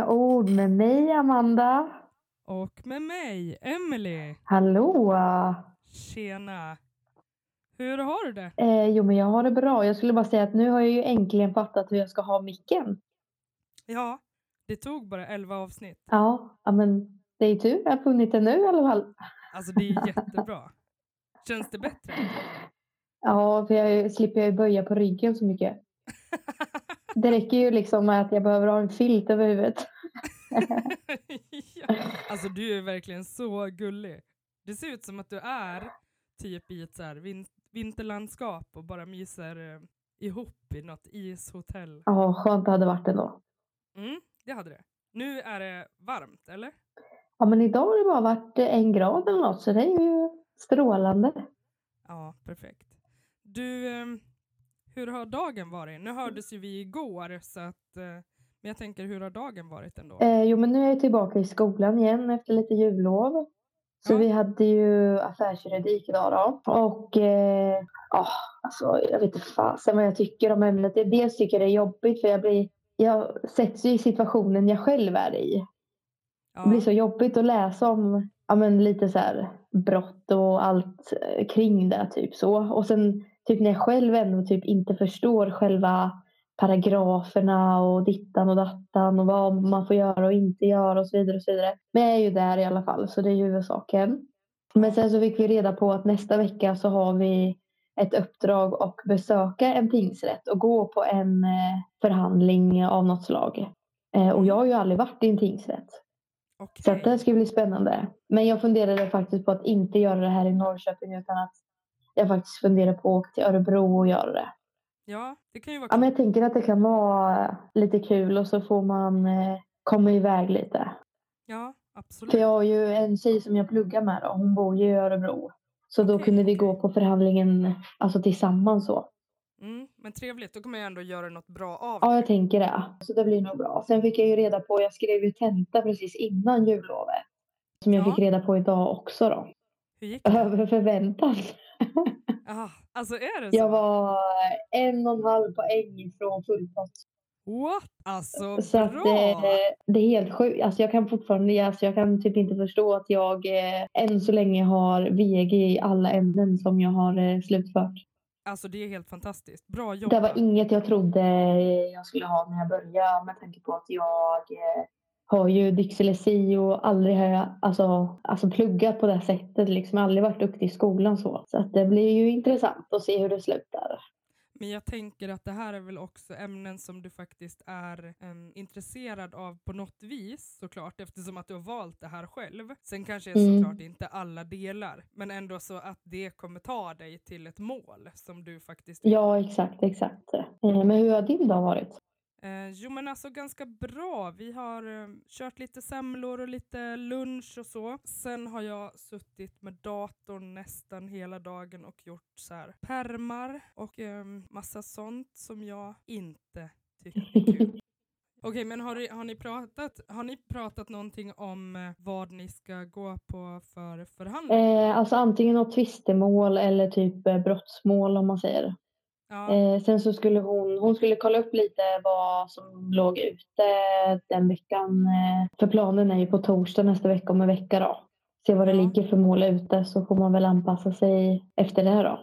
inga ord med mig, Amanda. Och med mig, Emily. Hallå! Tjena. Hur har du det? Eh, jo, men jag har det bra. Jag skulle bara säga att nu har jag ju äntligen fattat hur jag ska ha micken. Ja, det tog bara elva avsnitt. Ja, men det är tur jag har funnit det nu i alla fall. Alltså det är jättebra. Känns det bättre? Ja, för jag slipper jag ju böja på ryggen så mycket. Det räcker ju liksom med att jag behöver ha en filt över huvudet. ja. Alltså du är verkligen så gullig. Det ser ut som att du är typ i ett så vin vinterlandskap och bara myser eh, ihop i något ishotell. Ja, skönt det hade varit ändå. Mm, det hade det. Nu är det varmt, eller? Ja, men idag har det bara varit en grad eller något, så det är ju strålande. Ja, perfekt. Du, eh, hur har dagen varit? Nu hördes ju vi igår, så att, eh, men jag tänker hur har dagen varit ändå? Eh, jo, men nu är jag tillbaka i skolan igen efter lite jullov. Så Ja. vi hade ju affärsjuridik idag då. Och eh, ja, alltså jag vet inte fasen vad jag tycker om ämnet. Dels tycker jag det är jobbigt för jag blir, jag sätts ju i situationen jag själv är i. Ja. Det blir så jobbigt att läsa om ja, men lite så här brott och allt eh, kring det typ så. Och sen typ när jag själv ändå typ inte förstår själva paragraferna och dittan och dattan och vad man får göra och inte göra och så vidare och så vidare. Men jag är ju där i alla fall så det är ju huvudsaken. Men sen så fick vi reda på att nästa vecka så har vi ett uppdrag och besöka en tingsrätt och gå på en eh, förhandling av något slag. Eh, och jag har ju aldrig varit i en tingsrätt. Okej. Så det ska bli spännande. Men jag funderade faktiskt på att inte göra det här i Norrköping utan att jag faktiskt funderar på att åka till Örebro och göra det. Ja, det kan ju vara Ja, kul. men jag tänker att det kan vara lite kul och så får man eh, komma iväg lite. Ja, absolut. För jag har ju en tjej som jag pluggar med då, hon bor ju i Örebro. Så då kunde vi gå på förhandlingen alltså tillsammans så. Mm, men trevligt, då kommer jag ändå göra något bra av Ja, det. jag tänker det. Så det blir nog bra. Sen fick jag ju reda på, jag skrev ju tenta precis innan jullovet. Som jag Ja. fick reda på idag också då. Hur gick det? Över förväntan. Ah, alltså är det så? Jag var en och en halv poäng från full pott. What? Alltså Så att bra! det, det är helt sjukt. Alltså jag kan fortfarande, alltså jag kan typ inte förstå att jag eh, än så länge har VG i alla ämnen som jag har eh, slutfört. Alltså det är helt fantastiskt. Bra jobbat. Det var inget jag trodde jag skulle ha när jag började med tanke på att jag eh, har ju dyslexi och aldrig har jag alltså, alltså pluggat på det sättet. Liksom aldrig varit duktig i skolan så. Så att det blir ju intressant att se hur det slutar. Men jag tänker att det här är väl också ämnen som du faktiskt är em, intresserad av på något vis såklart eftersom att du har valt det här själv. Sen kanske är Mm. såklart inte alla delar men ändå så att det kommer ta dig till ett mål som du faktiskt. Ja, exakt, exakt. Eh, Men hur har din dag varit? Eh, jo men alltså ganska bra. Vi har eh, kört lite semlor och lite lunch och så. Sen har jag suttit med datorn nästan hela dagen och gjort så här permar och eh, massa sånt som jag inte tycker är kul. Okej men har, ni- har, ni pratat, har ni pratat någonting om eh, vad ni ska gå på för förhandling? Eh, alltså antingen något tvistemål eller typ eh, brottsmål om man säger. Ja, Eh, sen så skulle hon, hon skulle kolla upp lite vad som låg ute den veckan. Eh, för planen är ju på torsdag nästa vecka om en vecka då. Se vad det ligger för mål ute så får man väl anpassa sig efter det då.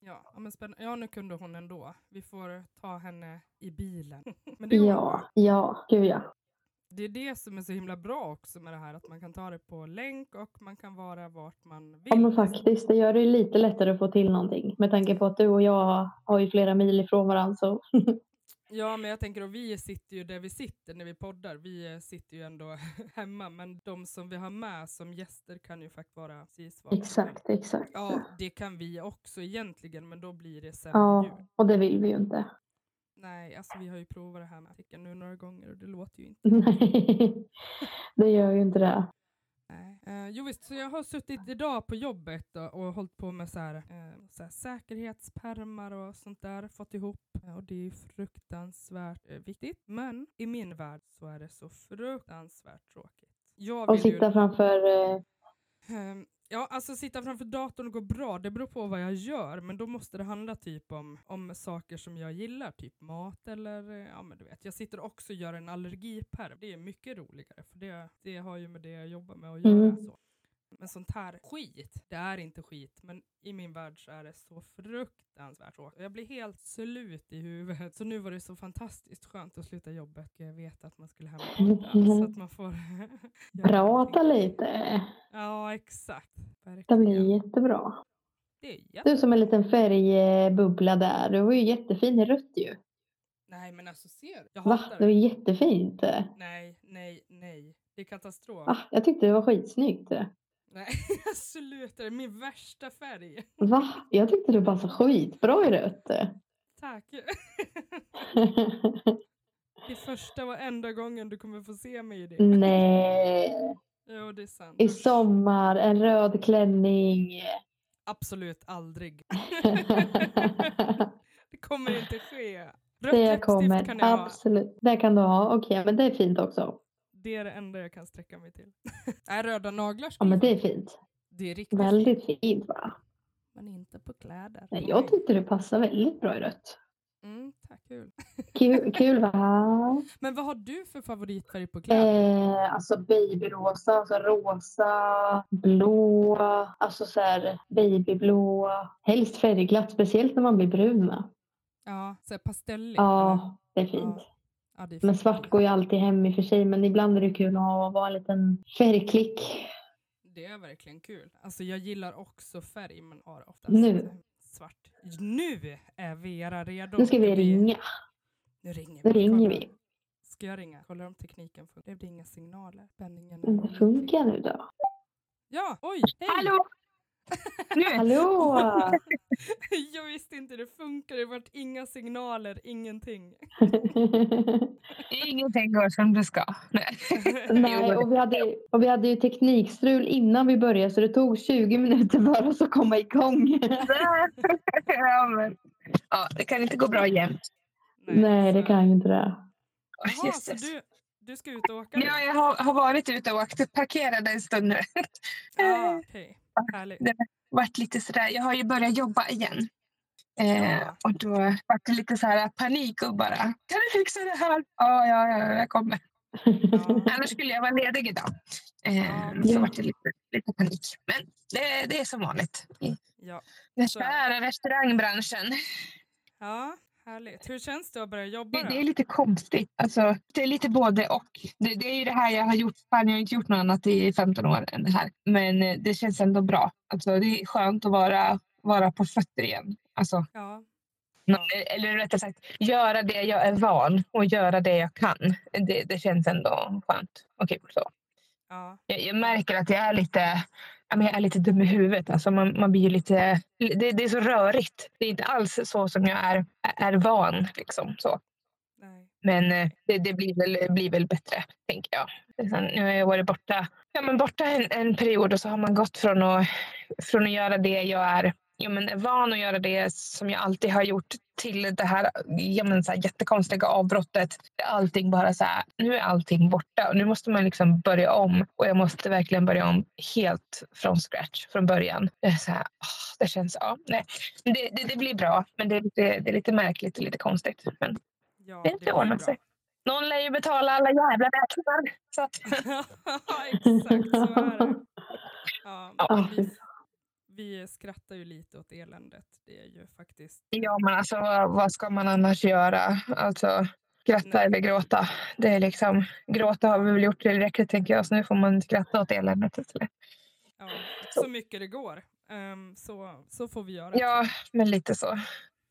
ja, men spänn- ja nu kunde hon ändå. Vi får ta henne i bilen. men det Ja, ja, gud ja. Det är det som är så himla bra också med det här att man kan ta det på länk och man kan vara vart man vill. Ja men faktiskt, det gör det lite lättare att få till någonting. Med tanke på att du och jag har ju flera mil ifrån varandra så. Ja men jag tänker att vi sitter ju där vi sitter när vi poddar. Vi eh, sitter ju ändå hemma men de som vi har med som gäster kan ju faktiskt vara precis var. Exakt, exakt. Ja det kan vi också egentligen men då blir det sämre Ja, ljud. och det vill vi ju inte. Nej alltså vi har ju provat det här med artikeln nu några gånger och det låter ju inte. Nej, det gör ju inte det. Nej. Eh, jo visst, så jag har suttit idag på jobbet då, och hållit på med så här, eh, så här säkerhetspärmar och sånt där, fått ihop. Eh, och det är ju fruktansvärt eh, viktigt. Men i min värld så är det så fruktansvärt tråkigt. Jag Och vill ju, sitta framför... Ja, alltså sitta framför datorn går bra, det beror på vad jag gör, men då måste det handla typ om, om saker som jag gillar, typ mat eller ja men du vet. Jag sitter också och gör en allergipärm, det är mycket roligare för det, det har ju med det jag jobbar med att göra. Mm. Så. Men sånt här skit, det är inte skit, men i min värld så är det så fruktansvärt tråkigt. Jag blir helt slut i huvudet, så nu var det så fantastiskt skönt att sluta jobbet. Jag vet att man skulle hem och podda, så att man får Prata lite. Ja, exakt. Det Verkligen. blir jättebra. Det är jätte... Du är som en liten färgbubbla där. Du var ju jättefin i rött ju. Nej men alltså ser du? Jag Va? Det var det. jättefint. Nej, nej, nej. Det är katastrof. Ah, jag tyckte det var skitsnyggt. Nej, sluta. Det är min värsta färg. Va? Jag tyckte var så skitbra i rött. Tack. Det är första och enda gången du kommer få se mig i det. Nej. Jo, det är sant. I sommar, en röd klänning. Absolut aldrig. det kommer inte ske. Rött Det kommer. kan jag ha. Absolut. Det kan du ha. Okej, men det är fint också. Det är det enda jag kan sträcka mig till. Nej, röda naglar Ja, skulle men det är fint. det är riktigt Väldigt fint. va? Men inte på kläder. Nej, jag tyckte det passade väldigt bra i rött. Mm, tack, kul. Kul, kul va? Men vad har du för favoritfärg på kläder? Eh, alltså babyrosa, alltså rosa, blå, alltså så här babyblå. Helst färgglatt, speciellt när man blir brun. Ja, så pastelligt. eller? Ja, det är fint. ja, det är Men svart går ju alltid hem i och för sig, men ibland är det kul att vara en liten färgklick. Det är verkligen kul. Alltså jag gillar också färg men har oftast Nu. svart. Nu är Vera redo. Nu ska vi Det ringa. Nu ringer Nu ringer vi. Ska jag ringa? Kolla om tekniken funkar. Det blir inga signaler. Spänningen det funkar nu då. Ja, oj, hej! Hallå! Nu! Hallå! jag visste inte det funkar. Det vart inga signaler, ingenting. Ingenting går som det ska. Nej. Nej, och vi, hade, och vi hade ju teknikstrul innan vi började så det tog 20 minuter för oss att komma igång. ja, men, ja, det kan inte gå bra jämt. Nej, det så- kan ju inte det. Jaha, så du, du ska ut och åka? Ja, jag har, har varit ute och åkt. Parkerade en stund nu. Ja, okej. Härligt. Det varit lite sådär. Jag har ju börjat jobba igen. Eh, och då var det lite så här panik och bara Kan du fixa det här? Ja, ja, ja, jag kommer. Ja. Annars skulle jag vara ledig idag. Eh, Ja. Så var det lite, lite panik. Men det, det är som vanligt Ja. den Så är det. restaurangbranschen. ja, härligt. Hur känns det att börja jobba Det, det är lite konstigt. Alltså, det är lite både och. Det, det är ju det här jag har gjort. Fan, jag har inte gjort något annat i 15 år än det här. Men eh, det känns ändå bra. Alltså, det är skönt att vara, vara på fötter igen. Alltså, Ja. nå- eller rättare sagt, göra det jag är van och göra det jag kan. Det, det känns ändå skönt och kul. Så. Ja. Jag, jag märker att jag är lite, men jag är lite dum i huvudet. Alltså man, man blir lite, det, det är så rörigt. Det är inte alls så som jag är, är van. Liksom, så. Nej. Men eh, det, det blir, väl, blir väl bättre, tänker jag. Sen, nu har jag varit borta, ja, men borta en, en period och så har man gått från att, från att göra det jag är ja, men är van att göra det som jag alltid har gjort till det här, ja, men så här jättekonstiga avbrottet. Allting bara så här, nu är allting borta och nu måste man liksom börja om. Och jag måste verkligen börja om helt från scratch, från början. Det, är så här, åh, det känns, ja, nej. Det, det, det blir bra, men det är, lite, det är lite märkligt och lite konstigt. Men Ja, det ordnat bra. sig. Någon lär ju betala alla jävla räkningar. Så att, Exakt, så är det. Ja, men vi, skrattar ju lite åt eländet. Det är ju faktiskt... ja, men alltså vad, ska man annars göra? Alltså, skratta Nej. eller gråta. Det är liksom, gråta har vi väl gjort tillräckligt tänker jag, så nu får man skratta åt eländet istället. Ja, så mycket det går. Ehm, så, så får vi göra. Ja, men lite så.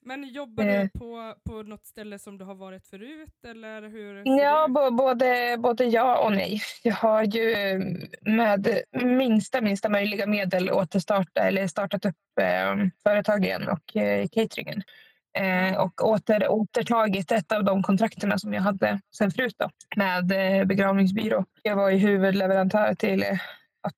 Men jobbar Eh. du på, på något ställe som du har varit förut? Eller hur Ja, både, både ja och nej. Jag har ju eh, med minsta, minsta möjliga medel återstartat eller startat upp eh, företag igen och eh, cateringen. Eh, och åter, återtagit ett av de kontrakterna som jag hade sen förut då, med eh, begravningsbyrå. Jag var ju huvudleverantör till eh,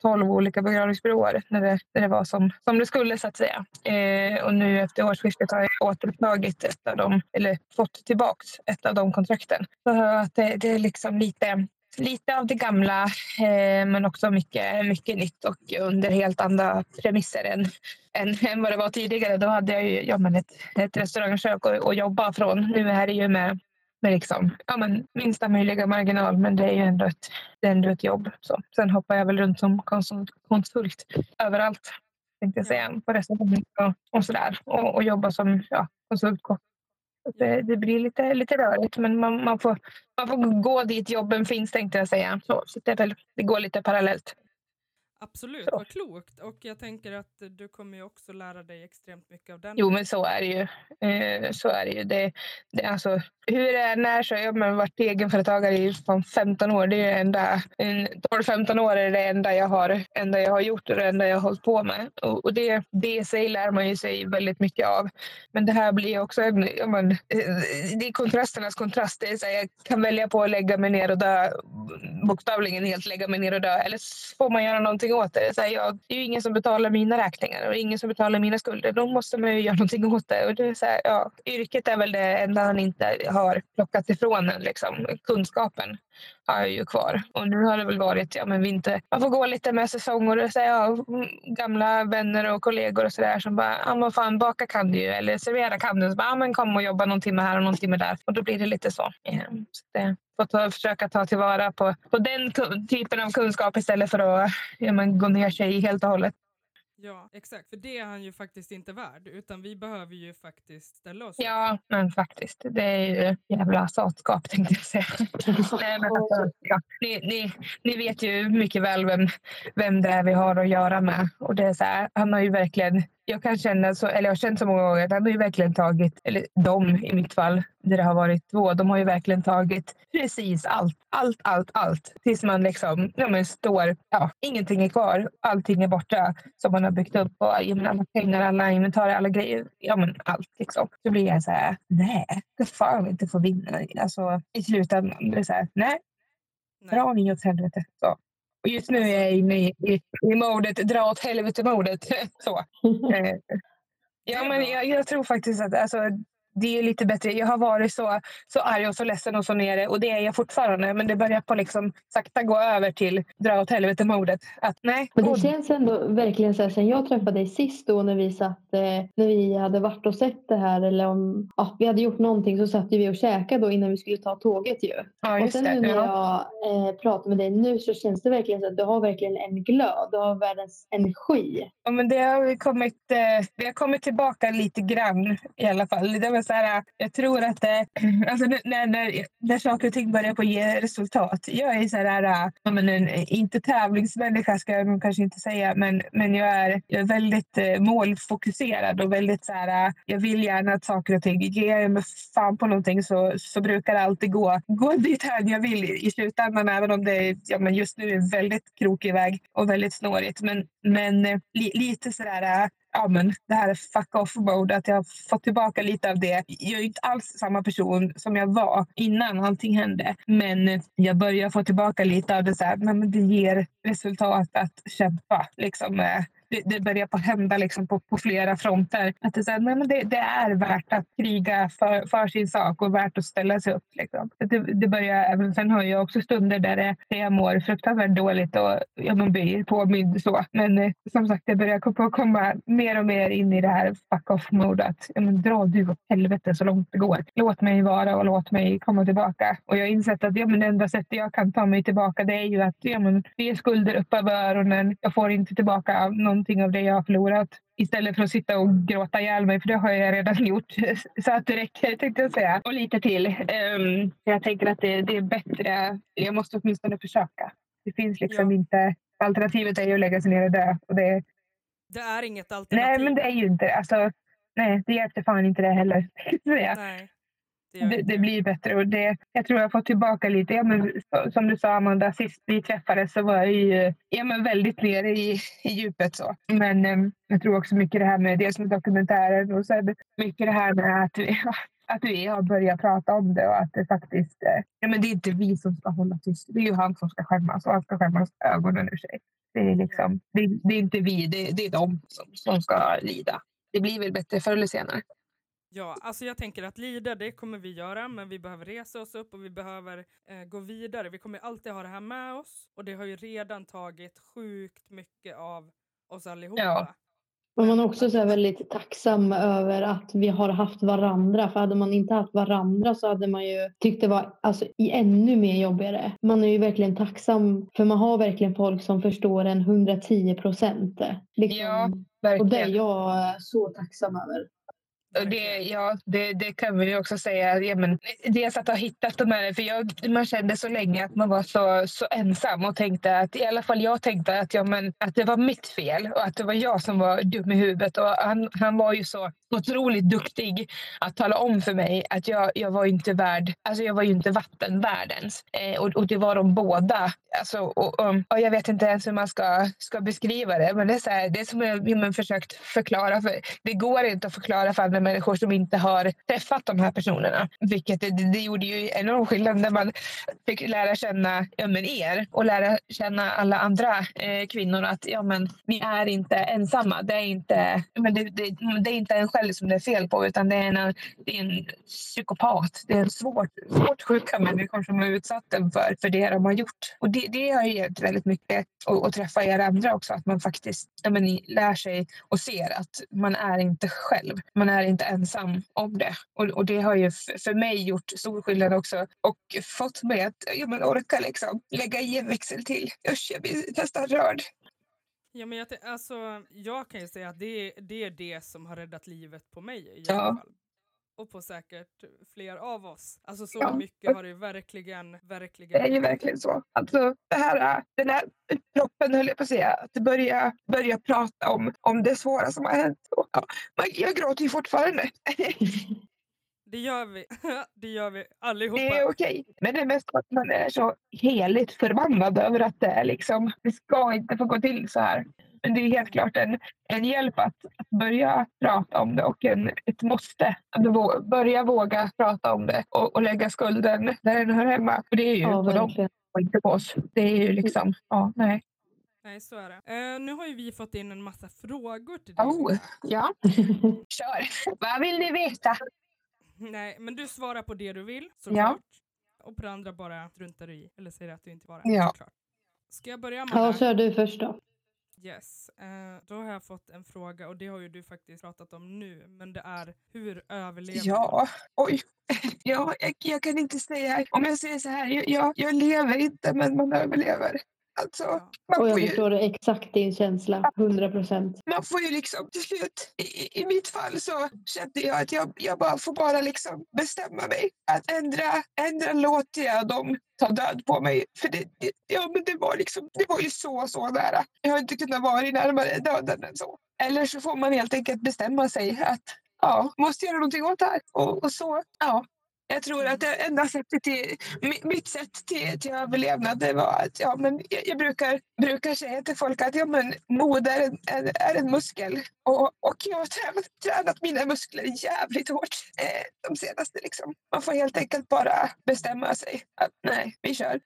12 olika begravningsbyråer när det, när det var som, som det skulle så att säga. Eh, och nu efter årsskiftet har jag återupptagit ett av dem, eller fått tillbaks ett av de kontrakten. Så att det, det är liksom lite, lite av det gamla eh, men också mycket, mycket nytt och under helt andra premisser än, än, än vad det var tidigare. Då hade jag ju ja, men ett, ett restaurangkök att jobba från. Nu är det ju med, med liksom, ja, men minsta möjliga marginal men det är ju ändå ett, det är ändå ett jobb. Så. Sen hoppar jag väl runt som konsult konsult överallt tänkte jag säga, på restaurang och, och sådär. Och, och jobba som ja, konsultkock det, det, blir lite, lite rörigt men man, man, får, man får gå dit jobben finns tänkte jag säga. Så, så det, väl, det går lite parallellt. Absolut, så. vad klokt. Och jag tänker att du kommer ju också lära dig extremt mycket av den. Jo, men så är det ju. Eh, så är det ju. Det, det, alltså, hur det är när så jag har varit egenföretagare i 15 år. Det är det enda, 12-15 år är det enda jag har, enda jag har gjort och det enda jag har hållit på med. Och, och det, det sig lär man ju sig väldigt mycket av. Men det här blir också en, ja, men, eh, det är kontrasternas kontrast. Det är så här, jag kan välja på att lägga mig ner och dö, bokstavligen helt lägga mig ner och dö. Eller så får man göra någonting åt det. Så här, jag, det är ju ingen som betalar mina räkningar och ingen som betalar mina skulder. Då måste man ju göra någonting åt det. Och det är så här, ja, yrket är väl det enda han inte har plockat ifrån en. Liksom. Kunskapen har jag ju kvar. Och nu har det väl varit, ja men vinter. Man får gå lite med säsonger och säga ja, gamla vänner och kollegor och sådär som bara, ja men fan baka kan du ju eller servera kan du. Så bara, ja men kom och jobba någon timme här och någon timme där. Och då blir det lite så. Yeah. så det, får ta, försöka ta tillvara på, på den typen av kunskap istället för att ja, men, gå ner sig helt och hållet. Ja, exakt. För det är han ju faktiskt inte värd, utan vi behöver ju faktiskt ställa oss Ja, men faktiskt. Det är ju jävla satskap tänkte jag säga. Nej, men alltså, ja. ni, ni, ni vet ju mycket väl vem, vem det är vi har att göra med. Och det är så här, han har ju verkligen jag kan känna så, eller jag har känt så många gånger att han har ju verkligen tagit, eller de i mitt fall, där det har varit två, de har ju verkligen tagit precis allt, allt, allt, allt. Tills man liksom, ja men står, ja, ingenting är kvar, allting är borta som man har byggt upp och ja, alla pengar, alla inventarier, alla grejer, ja men allt liksom. Så blir jag så här, nej, det fan inte få vinna. Alltså i slutändan, det är så här, nej, dra ni åt helvete. Så. Just nu är jag inne i, i, i modet dra åt helvete-modet. Så. Eh, ja, men jag, jag, tror faktiskt att alltså, det är lite bättre. Jag har varit så, så arg och så ledsen och så nere och det är jag fortfarande. Men det börjar på liksom sakta gå över till dra åt helvete-modet. Men det känns ändå verkligen så här, sen jag träffade dig sist då när vi satt, eh, när vi hade varit och sett det här eller om ja, vi hade gjort någonting så satt vi och käkade då innan vi skulle ta tåget ju. Ja, och sen det, nu när jag eh, pratar med dig nu så känns det verkligen så att du har verkligen en glöd. Du har världens energi. Ja, men det har kommit, eh, det har kommit tillbaka lite grann i alla fall. Det var så här, jag tror att det, alltså när, när, när saker och ting börjar på ge resultat. Jag är så här, äh, men en, inte tävlingsmänniska ska jag nog kanske inte säga, men, men jag, är, jag är väldigt äh, målfokuserad och väldigt så här, äh, jag vill gärna att saker och ting, ger jag mig fan på någonting så, så brukar det alltid gå, gå dit här jag vill i slutändan, även om det ja, men just nu är en väldigt krokig väg och väldigt snårigt. Men, men eh, li, lite sådär ja, men det här fuck off-mode, att jag har fått tillbaka lite av det. Jag är inte alls samma person som jag var innan allting hände. Men jag börjar få tillbaka lite av det så här, men det ger resultat att kämpa liksom, eh det, det börjar på hända liksom på, på flera fronter. Att det, så här, nej, men det, det, är värt att kriga för, för sin sak och värt att ställa sig upp. Liksom. Det, det börjar, även sen har jag också stunder där, det, där jag mår fruktansvärt dåligt och jag blir påmind så. Men eh, som sagt, jag börjar komma, komma mer och mer in i det här fuck off-mode. Ja, dra du åt helvete så långt det går. Låt mig vara och låt mig komma tillbaka. Och jag har insett att ja, men det enda sättet jag kan ta mig tillbaka det är ju att ja, men, det är skulder upp över öronen. Jag får inte tillbaka någon någonting av det jag har förlorat istället för att sitta och gråta ihjäl mig, för det har jag redan gjort. Så att det räcker, tänkte jag säga. Och lite till. Um, jag tänker att det, det, är bättre. Jag måste åtminstone försöka. Det finns liksom ja. inte... Alternativet är ju att lägga sig ner och dö. Och det, det är inget alternativ. Nej, men det är ju inte... Alltså, nej, det hjälpte fan inte det heller. Nej. Det, det, blir bättre. Och det, jag tror jag har fått tillbaka lite. Ja, men, som du sa Amanda, sist vi träffades så var jag ju, ja, men väldigt nere i, i djupet. Så. Men um, jag tror också mycket det här med dels med dokumentären och sen mycket det här med att vi, att vi har börjat prata om det och att det faktiskt eh, ja, men det är inte vi som ska hålla tyst. Det är ju han som ska skämmas och han ska skämmas ögonen ur sig. Det är, liksom, det, det är inte vi, det, det är de som, som ska lida. Det blir väl bättre förr eller senare. Ja, alltså jag tänker att lida det kommer vi göra, men vi behöver resa oss upp och vi behöver eh, gå vidare. Vi kommer alltid ha det här med oss och det har ju redan tagit sjukt mycket av oss allihopa. Ja. Men man är också så här väldigt tacksam över att vi har haft varandra. För hade man inte haft varandra så hade man ju tyckt det var alltså, i ännu mer jobbigare. Man är ju verkligen tacksam för man har verkligen folk som förstår en 110 procent. Liksom. Ja, och det är Verkligen. jag så tacksam över. Det, ja, det, det kan vi ju också säga. Ja, men, dels att ha hittat de här, för jag, man kände så länge att man var så, så ensam och tänkte att i alla fall jag tänkte att, ja, men, att det var mitt fel och att det var jag som var dum i huvudet. Och han, han var ju så otroligt duktig att tala om för mig att jag, jag var inte värd, alltså jag var ju inte vattenvärldens. Eh, och, och det var de båda. Alltså, och, och, och jag vet inte ens hur man ska, ska beskriva det. Men det är, så här, det är som jag, jag har försökt förklara. För, det går inte att förklara för andra människor som inte har träffat de här personerna. Vilket det, det gjorde ju enorm skillnad när man fick lära känna ja, men er och lära känna alla andra eh, kvinnor att ja, men, ni är inte ensamma. Det är inte, men det, det, det är inte en själv som det är fel på utan det är en, det är en psykopat. Det är en svårt, svårt sjuka människor som har utsatt den för, för det de har gjort. Och det, det har gett väldigt mycket att, att träffa er andra också. Att man faktiskt ja, men, lär sig och ser att man är inte själv. Man är inte ensam om det. Och, och det har ju för mig gjort stor skillnad också och fått mig att ja, men, orka liksom, lägga i en växel till. Usch, jag blir nästan rörd. Ja, men jag, alltså, jag kan ju säga att det, är- det är det som har räddat livet på mig i Ja. alla fall. Och på säkert fler av oss. Alltså så Ja. mycket har det ju verkligen, Det verkligen... är ju verkligen så. Alltså, det här, den här proppen höll jag på att säga. Att börja, börja prata om, om det svåra som har hänt. Ja, jag gråter ju fortfarande. Det gör vi. det gör vi allihopa. Det är okej. Men det är mest att man är så heligt förbannad över att det är liksom, det ska inte få gå till så här. Men det är helt klart en, en hjälp att, att börja prata om det och en, ett måste. Att vå- börja våga prata om det och, och lägga skulden där den hör hemma. För det är ju Ja, på dem och inte på oss. Det är ju liksom, ja, nej. Nej, så är det. Eh, nu har ju vi fått in en massa frågor till dig. Oh, ja. Kör. Vad vill ni veta? Nej, men du svarar på det du vill såklart. Ja. Och på det andra bara struntar du i. Eller säger att du inte svarar. Ja. Såklart. Ska jag börja med Ja, det? kör du först då. Yes. Eh, då har jag fått en fråga och det har ju du faktiskt pratat om nu. Men det är hur överlever? Ja, oj. Ja, jag, jag kan inte säga. Om jag säger så här, jag, jag, jag lever inte men man överlever. Alltså, man Och får, jag ju, förstår exakt din känsla. 100 procent. man får ju liksom till slut, i, i mitt fall så kände jag att jag, jag bara får bara liksom bestämma mig. Att ändra, ändra låter jag dem ta död på mig. För det, det, ja, men det, var liksom, det var ju så, så nära. Jag har inte kunnat vara närmare döden än så. Eller så får man helt enkelt bestämma sig att ja, måste göra någonting åt det här. Och, och så, ja. Jag tror att det enda sättet till, mi- mitt sätt till, till överlevnad det var att ja, men jag, brukar, brukar säga till folk att ja, men mod är en, är en muskel. Och, och jag har tränat, tränat mina muskler jävligt hårt eh, de senaste. Liksom. Man får helt enkelt bara bestämma sig att nej, vi kör.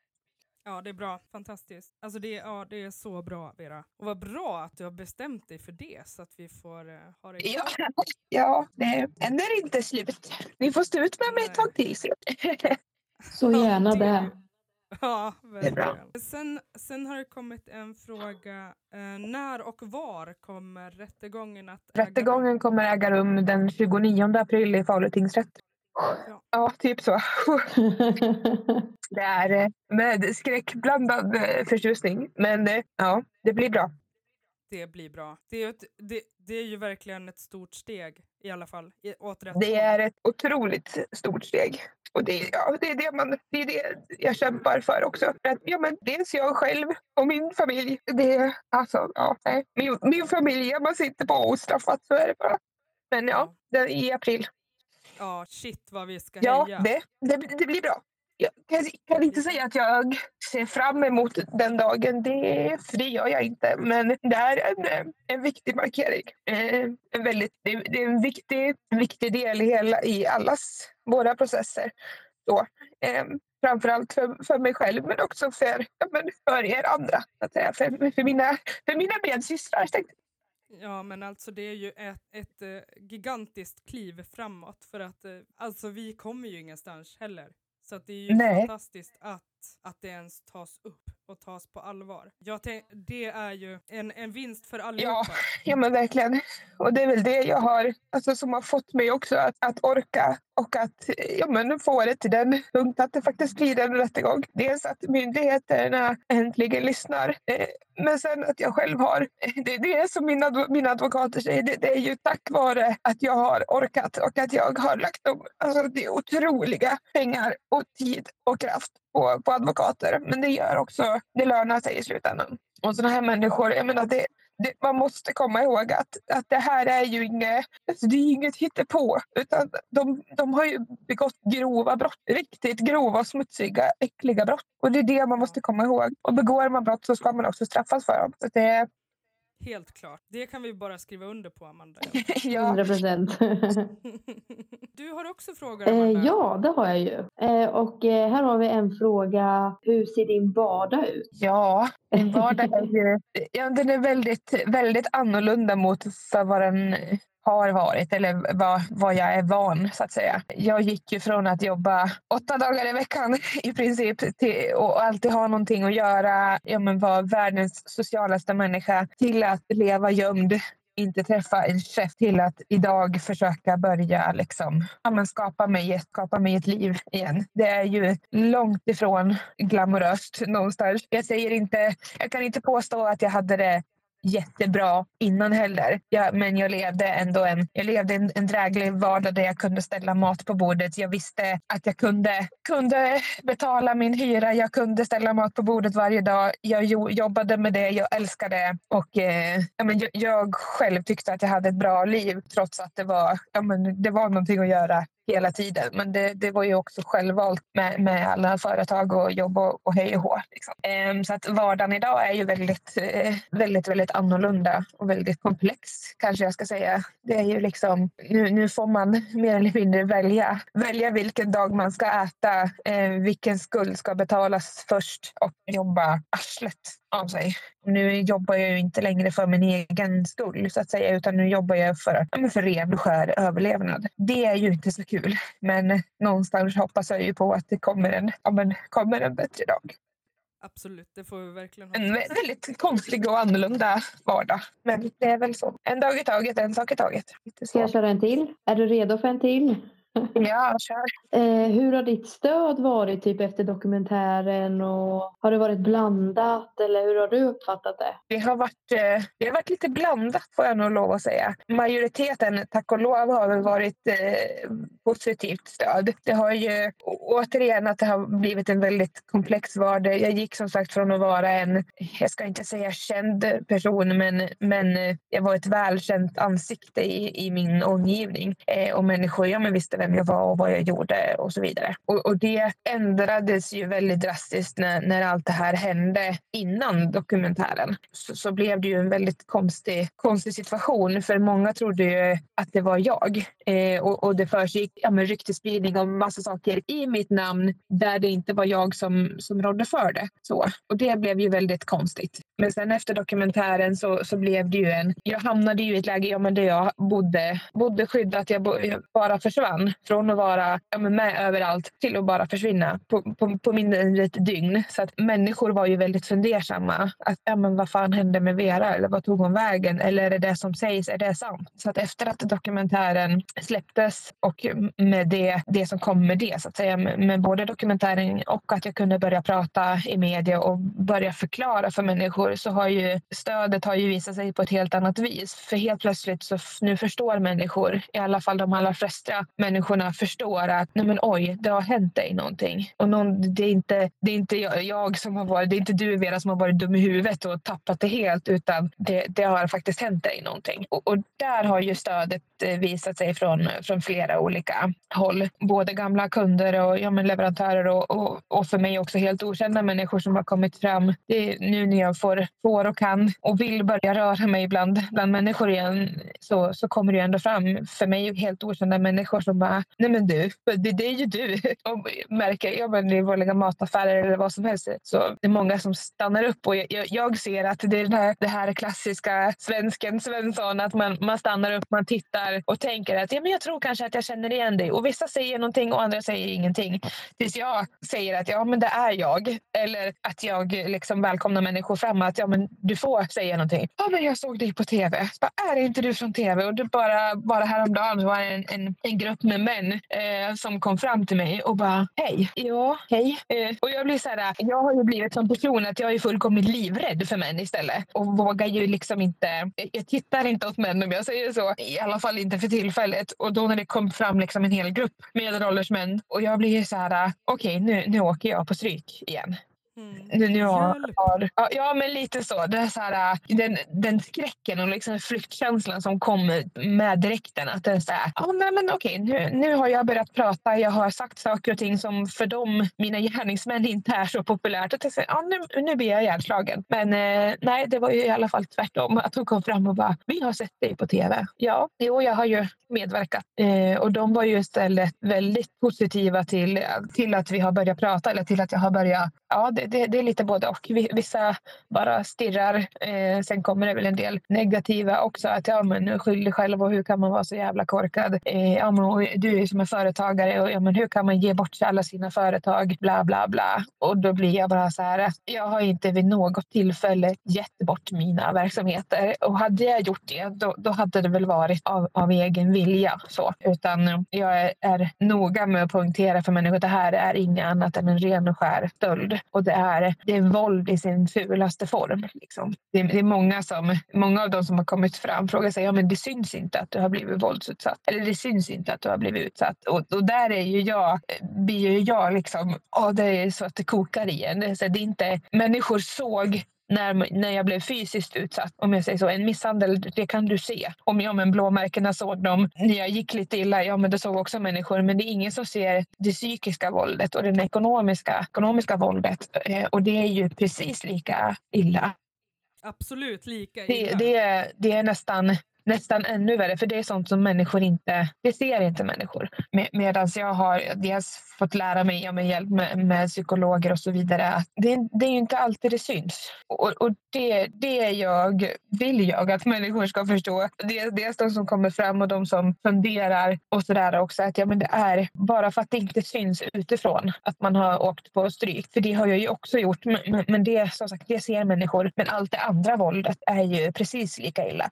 Ja, det är bra. Fantastiskt. Alltså det, är- ja, det är så bra, Vera. Och vad bra att du har bestämt dig för det så att vi får uh, ha det Ja, ja det än är inte slut. Ni får stå ut med mig ett tag till. så. Ja, gärna det- det. Ja, verkligen. Sen, sen har det kommit en fråga. Eh, när och var kommer rättegången att äga rum? Rättegången kommer äga rum den 29 april i Falu tingsrätt. Ja. Ja, typ så. Det är eh, med skräckblandad eh, förtjusning. Men eh, ja, det blir bra. Det blir bra. Det är, ju ett, det, det är ju verkligen ett stort steg i alla fall. I, åt rätt Det är ett otroligt stort steg. Och det, ja, det, är det, man, det är det jag kämpar för också. För att, ja, men dels jag själv och min familj. Det, alltså, ja, nej. min, min familj, man sitter på ostraffat, så är det bara. Men ja, det, i april. Ja, shit vad vi ska Ja, heja. det, det, det blir bra. Jag kan, kan inte säga att jag ser fram emot den dagen, det, för det gör jag inte. Men det är en, en viktig markering. Eh, En väldigt, det, är en viktig, viktig del i, hela, i allas våra processer. Så, eh, framförallt för, för mig själv, men också för, för er andra. Att säga. För, för, mina, för mina medsystrar. tänkte Ja men alltså det är ju ett, ett uh, gigantiskt kliv framåt för att uh, alltså vi kommer ju ingenstans heller. Så det är ju Nej. fantastiskt att, att det ens tas upp och tas på allvar. Jag det är ju en, en vinst för allihopa. Ja, ja, men verkligen. Och det är väl det jag har, alltså, som har fått mig också att, att orka och att ja, men få det till den punkt att det faktiskt blir en rättegång. Dels att myndigheterna äntligen lyssnar, eh, men sen att jag själv har... Det, det är som mina, mina advokater säger, det, det, är ju tack vare att jag har orkat och att jag har lagt dem, alltså, det otroliga pengar och tid och kraft på, på advokater. Men det gör också, det lönar sig i slutändan. Och sådana här människor, jag menar det, det, man måste komma ihåg att, att det här är ju inget, alltså det är inget hittepå. Utan de, de har ju begått grova brott. Riktigt grova, smutsiga, äckliga brott. Och det är det man måste komma ihåg. Och begår man brott så ska man också straffas för dem. Så det, Helt klart. Det kan vi bara skriva under på, Amanda. ja. 100 procent. du har också frågor, eh, Amanda. Eh, ja, det har jag ju. Eh, och eh, här har vi en fråga. Hur ser din vardag ut? Ja, min vardag är. Ja, den är väldigt, väldigt annorlunda mot vad den har varit eller vad, vad jag är van så att säga. Jag gick ju från att jobba åtta dagar i veckan i princip till, och alltid ha någonting att göra, ja, men vara världens socialaste människa till att leva gömd inte träffa en chef till att idag försöka börja liksom, ja, men skapa, mig, skapa mig ett liv igen. Det är ju långt ifrån glamoröst någonstans. Jag, säger inte, jag kan inte påstå att jag hade det jättebra innan heller. Ja, men jag levde ändå en, jag levde en, en dräglig vardag där jag kunde ställa mat på bordet. Jag visste att jag kunde, kunde betala min hyra. Jag kunde ställa mat på bordet varje dag. Jag jobbade med det. Jag älskade det. Och, eh, ja, men jag, jag, själv tyckte att jag hade ett bra liv trots att det var, ja, men det var någonting att göra hela tiden. Men det, det var ju också självvalt med, med alla företag och jobb och, och hej och hå. Liksom. Ehm, så att vardagen idag är ju väldigt, eh, väldigt, väldigt annorlunda och väldigt komplex kanske jag ska säga. Det är ju liksom, nu, nu får man mer eller mindre välja, välja vilken dag man ska äta, eh, vilken skuld ska betalas först och jobba arslet av sig. Nu jobbar jag ju inte längre för min egen skull så att säga utan nu jobbar jag för, för ren och skär överlevnad. Det är ju inte så kul men någonstans hoppas jag ju på att det kommer en, ja, men, kommer en bättre dag. Absolut, det får vi verkligen hoppas. En väldigt konstig och annorlunda vardag. Men det är väl så. En dag i taget, en sak i taget. Ska jag köra en till? Är du redo för en till? Ja, kör. Eh, hur har ditt stöd varit typ efter dokumentären? Och har det varit blandat eller hur har du uppfattat det? Det har varit, eh, det har varit lite blandat får jag nog lov att säga. Majoriteten, tack och lov, har väl varit eh, positivt stöd. Det har ju återigen att det har blivit en väldigt komplex vardag. Jag gick som sagt från att vara en, jag ska inte säga känd person, men, men jag var ett välkänt ansikte i, i min omgivning. Eh, och människor ja, men visste vem jag var och vad jag gjorde och så vidare. Och, och det ändrades ju väldigt drastiskt när, när allt det här hände innan dokumentären. Så, så blev det ju en väldigt konstig, konstig situation för många trodde ju att det var jag. Eh, och, och det försiggick ja, ryktesspridning om massa saker i mitt namn där det inte var jag som, som rådde för det. Så. Och det blev ju väldigt konstigt. Men sen efter dokumentären så, så blev det ju en... Jag hamnade ju i ett läge ja, men där jag bodde, bodde skyddat. Jag, bo, jag bara försvann från att vara ja, med överallt till att bara försvinna på, på, på mindre än ett dygn. Så att människor var ju väldigt fundersamma. Att, ja, men vad fan hände med Vera? Eller vad tog hon vägen? Eller är det det som sägs, är det sant? Så att efter att dokumentären släpptes och med det, det som kom med det, så att säga, med, med både dokumentären och att jag kunde börja prata i media och börja förklara för människor så har ju stödet har ju visat sig på ett helt annat vis. För helt plötsligt så nu förstår människor, i alla fall de allra flesta människor människorna förstår att nej men oj, det har hänt dig någonting. Och någon, det, är inte, det är inte jag, jag, som har varit, det är inte du Vera som har varit dum i huvudet och tappat det helt utan det, det har faktiskt hänt dig någonting. Och, och, där har ju stödet eh, visat sig från, från flera olika håll. Både gamla kunder och ja, men leverantörer och, och, och för mig också helt okända människor som har kommit fram. Det är nu när jag får får, och kan och vill börja röra mig bland, bland människor igen så, så kommer det ju ändå fram för mig helt okända människor som bara, nej men du, det, det är ju du. Och märker, jag men i vanliga mataffärer eller vad som helst. Så det är många som stannar upp och jag, jag ser att det är den här, det här klassiska svensken Svensson, att man, man stannar upp, man tittar och tänker att ja, men jag tror kanske att jag känner igen dig. Och vissa säger någonting och andra säger ingenting. Tills jag säger att ja, men det är jag. Eller att jag liksom välkomnar människor fram att ja, men du får säga någonting. Ja, men jag såg dig på tv. Bara, är det inte du från tv? Och du bara, bara häromdagen var en, en, en grupp med män eh, som kom fram till mig och bara hej. Ja, hej. Eh, och jag blir så här, jag har ju blivit som person att jag är fullkomligt livrädd för män istället och vågar ju liksom inte. Jag tittar inte åt män om jag säger så. I alla fall inte för tillfället. Och då när det kom fram liksom en hel grupp medelålders män och jag blir så här, okej, okay, nu, nu åker jag på stryk igen. Mm. Har, ja, men lite så. Det är så här, äh, den, den skräcken och liksom flyktkänslan som kom med direkten. Att det är så här, ja, nej, men okej, nu, nu har jag börjat prata. Jag har sagt saker och ting som för dem, mina gärningsmän, inte är så populärt. Och så, ja, nu, nu blir jag ihjälslagen. Men eh, nej, det var ju i alla fall tvärtom. Att hon kom fram och bara, vi har sett dig på tv. Ja, jo, jag har ju medverkat. Eh, och de var ju istället väldigt positiva till, till att vi har börjat prata eller till att jag har börjat ja, det, det, det, är lite både och. Vissa bara stirrar. Eh, sen kommer det väl en del negativa också. Att ja, men skyll dig själv och hur kan man vara så jävla korkad? Eh, ja, men, du är som en företagare och ja, men hur kan man ge bort alla sina företag? Bla, bla, bla. Och då blir jag bara så här. Jag har inte vid något tillfälle gett bort mina verksamheter och hade jag gjort det, då, då hade det väl varit av, av egen vilja så. Utan jag är, är noga med att poängtera för människor att det här är inget annat än en ren och skär stöld och det är, det är våld i sin fulaste form. Liksom. Det, är, det, är många, som, många av de som har kommit fram frågar sig ja, men det syns inte att du har blivit våldsutsatt. Eller det syns inte att du har blivit utsatt. Och, och där är ju jag, blir ju jag liksom, oh, det är så att det kokar i en. Det är, det är inte, människor såg när, när jag blev fysiskt utsatt. Om jag säger så. En misshandel, det kan du se. Om jag med blåmärkena såg dem när jag gick lite illa, ja men det såg också människor. Men det är ingen som ser det psykiska våldet och det ekonomiska, ekonomiska våldet. Eh, och det är ju precis lika illa. Absolut lika illa. Det, det, det är nästan nästan ännu värre, för det är sånt som människor inte, det ser inte människor. Med, Medan jag har dels fått lära mig ja, med hjälp med, med psykologer och så vidare att det, det är inte alltid det syns. Och, och det, det jag, vill jag att människor ska förstå. Dels, dels de som kommer fram och de som funderar och sådär också att ja, men det är bara för att det inte syns utifrån att man har åkt på stryk. För det har jag ju också gjort. Men, men det, som sagt, det ser människor. Men allt det andra våldet är ju precis lika illa.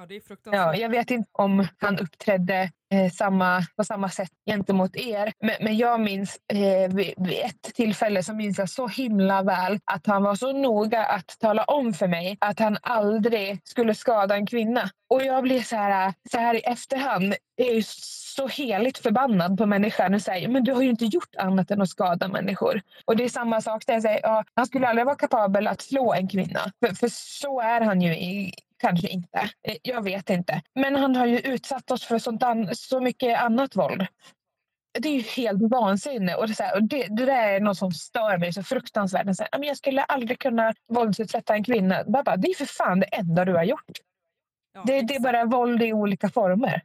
Ja, det är fruktansvärt. Ja, jag vet inte om han uppträdde eh, samma, på samma sätt gentemot er. Men, men jag minns eh, vid, vid, ett tillfälle så minns jag så himla väl att han var så noga att tala om för mig att han aldrig skulle skada en kvinna. Och jag blir så här, så här i efterhand, är ju så heligt förbannad på människan och säger men du har ju inte gjort annat än att skada människor. Och det är samma sak där jag säger, ja, han skulle aldrig vara kapabel att slå en kvinna. För, för så är han ju i, Kanske inte. Eh, jag vet inte. Men han har ju utsatt oss för sånt så mycket annat våld. Det är ju helt vansinne. Och det, så här, och det, det där är något som stör mig så fruktansvärt. Så här, jag skulle aldrig kunna våldsutsätta en kvinna. Bara, det är för fan det enda du har gjort. Ja, det, det, är bara våld i olika former.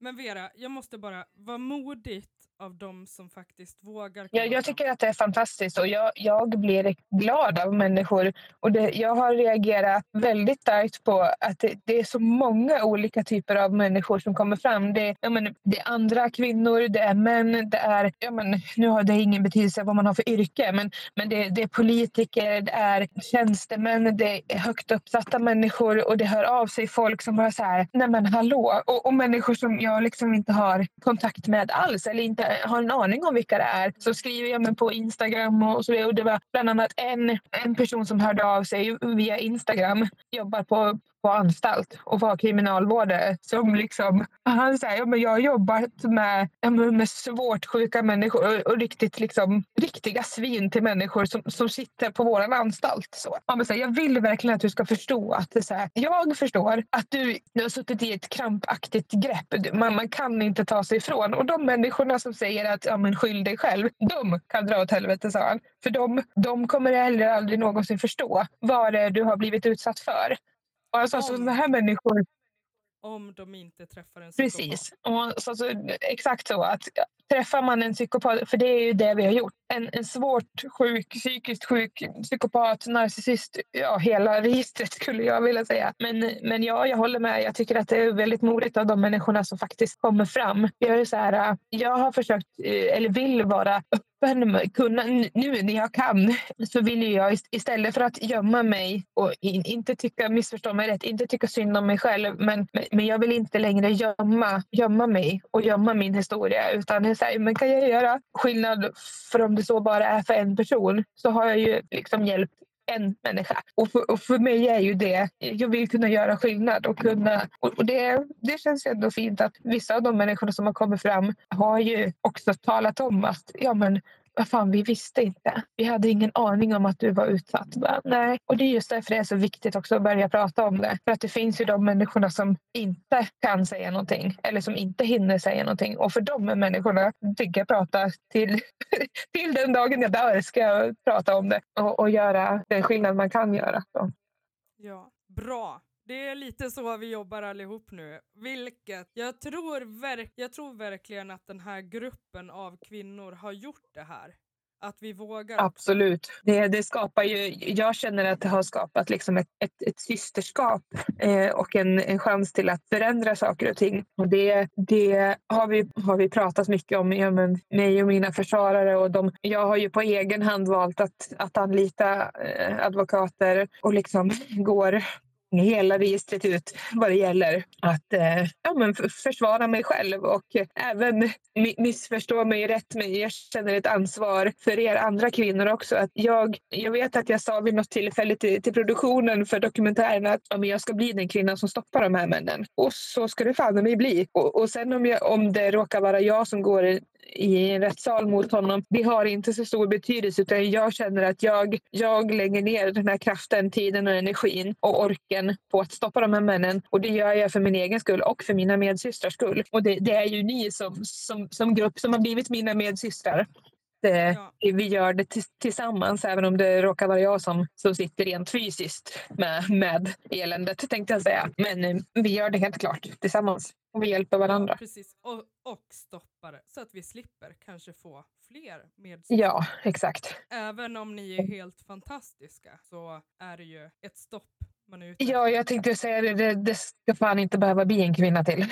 Men Vera, jag måste bara, vad modigt av dem som faktiskt vågar. Ja, jag tycker att det är fantastiskt och jag, jag blir glad av människor. Och det, jag har reagerat väldigt starkt på att det, det, är så många olika typer av människor som kommer fram. Det, ja, men, det är andra kvinnor, det är män, det är... Ja, men, nu har det ingen betydelse vad man har för yrke, men, men det, det är politiker, det är tjänstemän, det är högt uppsatta människor och det hör av sig folk som bara så här, nej men hallå. Och, och människor som jag liksom inte har kontakt med alls eller inte Eh, har en aning om vilka det är så skriver jag mig på Instagram och så vidare. Och det var bland annat en, en person som hörde av sig via Instagram. Jobbar på på anstalt och var kriminalvårdare som liksom, han säger, ja, men jag har jobbat med, med svårt sjuka människor och, och riktigt liksom, riktiga svin till människor som, som sitter på vår anstalt. Så. Han säger, jag vill verkligen att du ska förstå att det så här, jag förstår att du, du har suttit i ett krampaktigt grepp. Man, man kan inte ta sig ifrån. Och de människorna som säger att ja, men skyll dig själv, de kan dra åt helvete, sa han. För de, de kommer heller aldrig någonsin förstå vad det är du har blivit utsatt för. Och alltså, så sådana här människor om de inte träffar en psykopat. Precis. Och så, så, exakt så. att Träffar man en psykopat, för det är ju det vi har gjort. En, en svårt sjuk, psykiskt sjuk psykopat, narcissist, ja hela registret skulle jag vilja säga. Men, men ja, jag håller med. Jag tycker att det är väldigt modigt av de människorna som faktiskt kommer fram. Jag, är så här, jag har försökt, eh, eller vill vara kunna, nu när jag kan, så vill jag istället för att gömma mig och in, inte tycka, missförstå mig rätt, inte tycka synd om mig själv, men, men jag vill inte längre gömma, gömma mig och gömma min historia utan så här, men kan jag göra skillnad för om det så bara är för en person så har jag ju liksom hjälpt en människa. Och för, och för mig är ju det, jag vill kunna göra skillnad och kunna, och det, det känns ändå fint att vissa av de människorna som har kommit fram har ju också talat om att ja men vad fan, vi visste inte. Vi hade ingen aning om att du var utsatt. Bara, nej. Och det är just därför det är så viktigt också att börja prata om det. För att det finns ju de människorna som inte kan säga någonting eller som inte hinner säga någonting. Och för de människorna tänker jag prata till, till den dagen jag dör ska jag prata om det och, och göra den skillnad man kan göra. Så. Ja, bra. Det är lite så vi jobbar allihop nu. Vilket jag tror, verk jag tror verkligen att den här gruppen av kvinnor har gjort det här. Att vi vågar. Absolut. Det, det skapar ju, jag känner att det har skapat liksom ett, ett, ett systerskap eh, och en, en chans till att förändra saker och ting. Och det, det har, vi, har vi pratat mycket om, ja, men, mig och mina försvarare. Och de, jag har ju på egen hand valt att, att anlita eh, advokater och liksom går hela registret ut vad det gäller att eh, ja, men försvara mig själv och eh, även missförstå mig rätt. Men jag känner ett ansvar för er andra kvinnor också. Att jag, jag vet att jag sa vid något tillfälle till, till produktionen för dokumentären att ja, men jag ska bli den kvinnan som stoppar de här männen. Och så ska det fan mig bli. Och, och sen om, jag, om det råkar vara jag som går i en rättssal mot honom. Det har inte så stor betydelse utan jag känner att jag, jag lägger ner den här kraften, tiden och energin och orken på att stoppa de här männen. Och det gör jag för min egen skull och för mina medsystrars skull. Och det, det är ju ni som, som, som grupp som har blivit mina medsystrar. Det, ja. Vi gör det tillsammans även om det råkar vara jag som, som sitter rent fysiskt med, med eländet tänkte jag säga. Men eh, vi gör det helt klart tillsammans. Och vi hjälper varandra. Precis. Och, och stoppar det så att vi slipper kanske få fler med Ja, exakt. Även om ni är helt fantastiska så är det ju ett stopp man är ute Ja, jag tänkte säga det. Det, det ska fan inte behöva bli en kvinna till.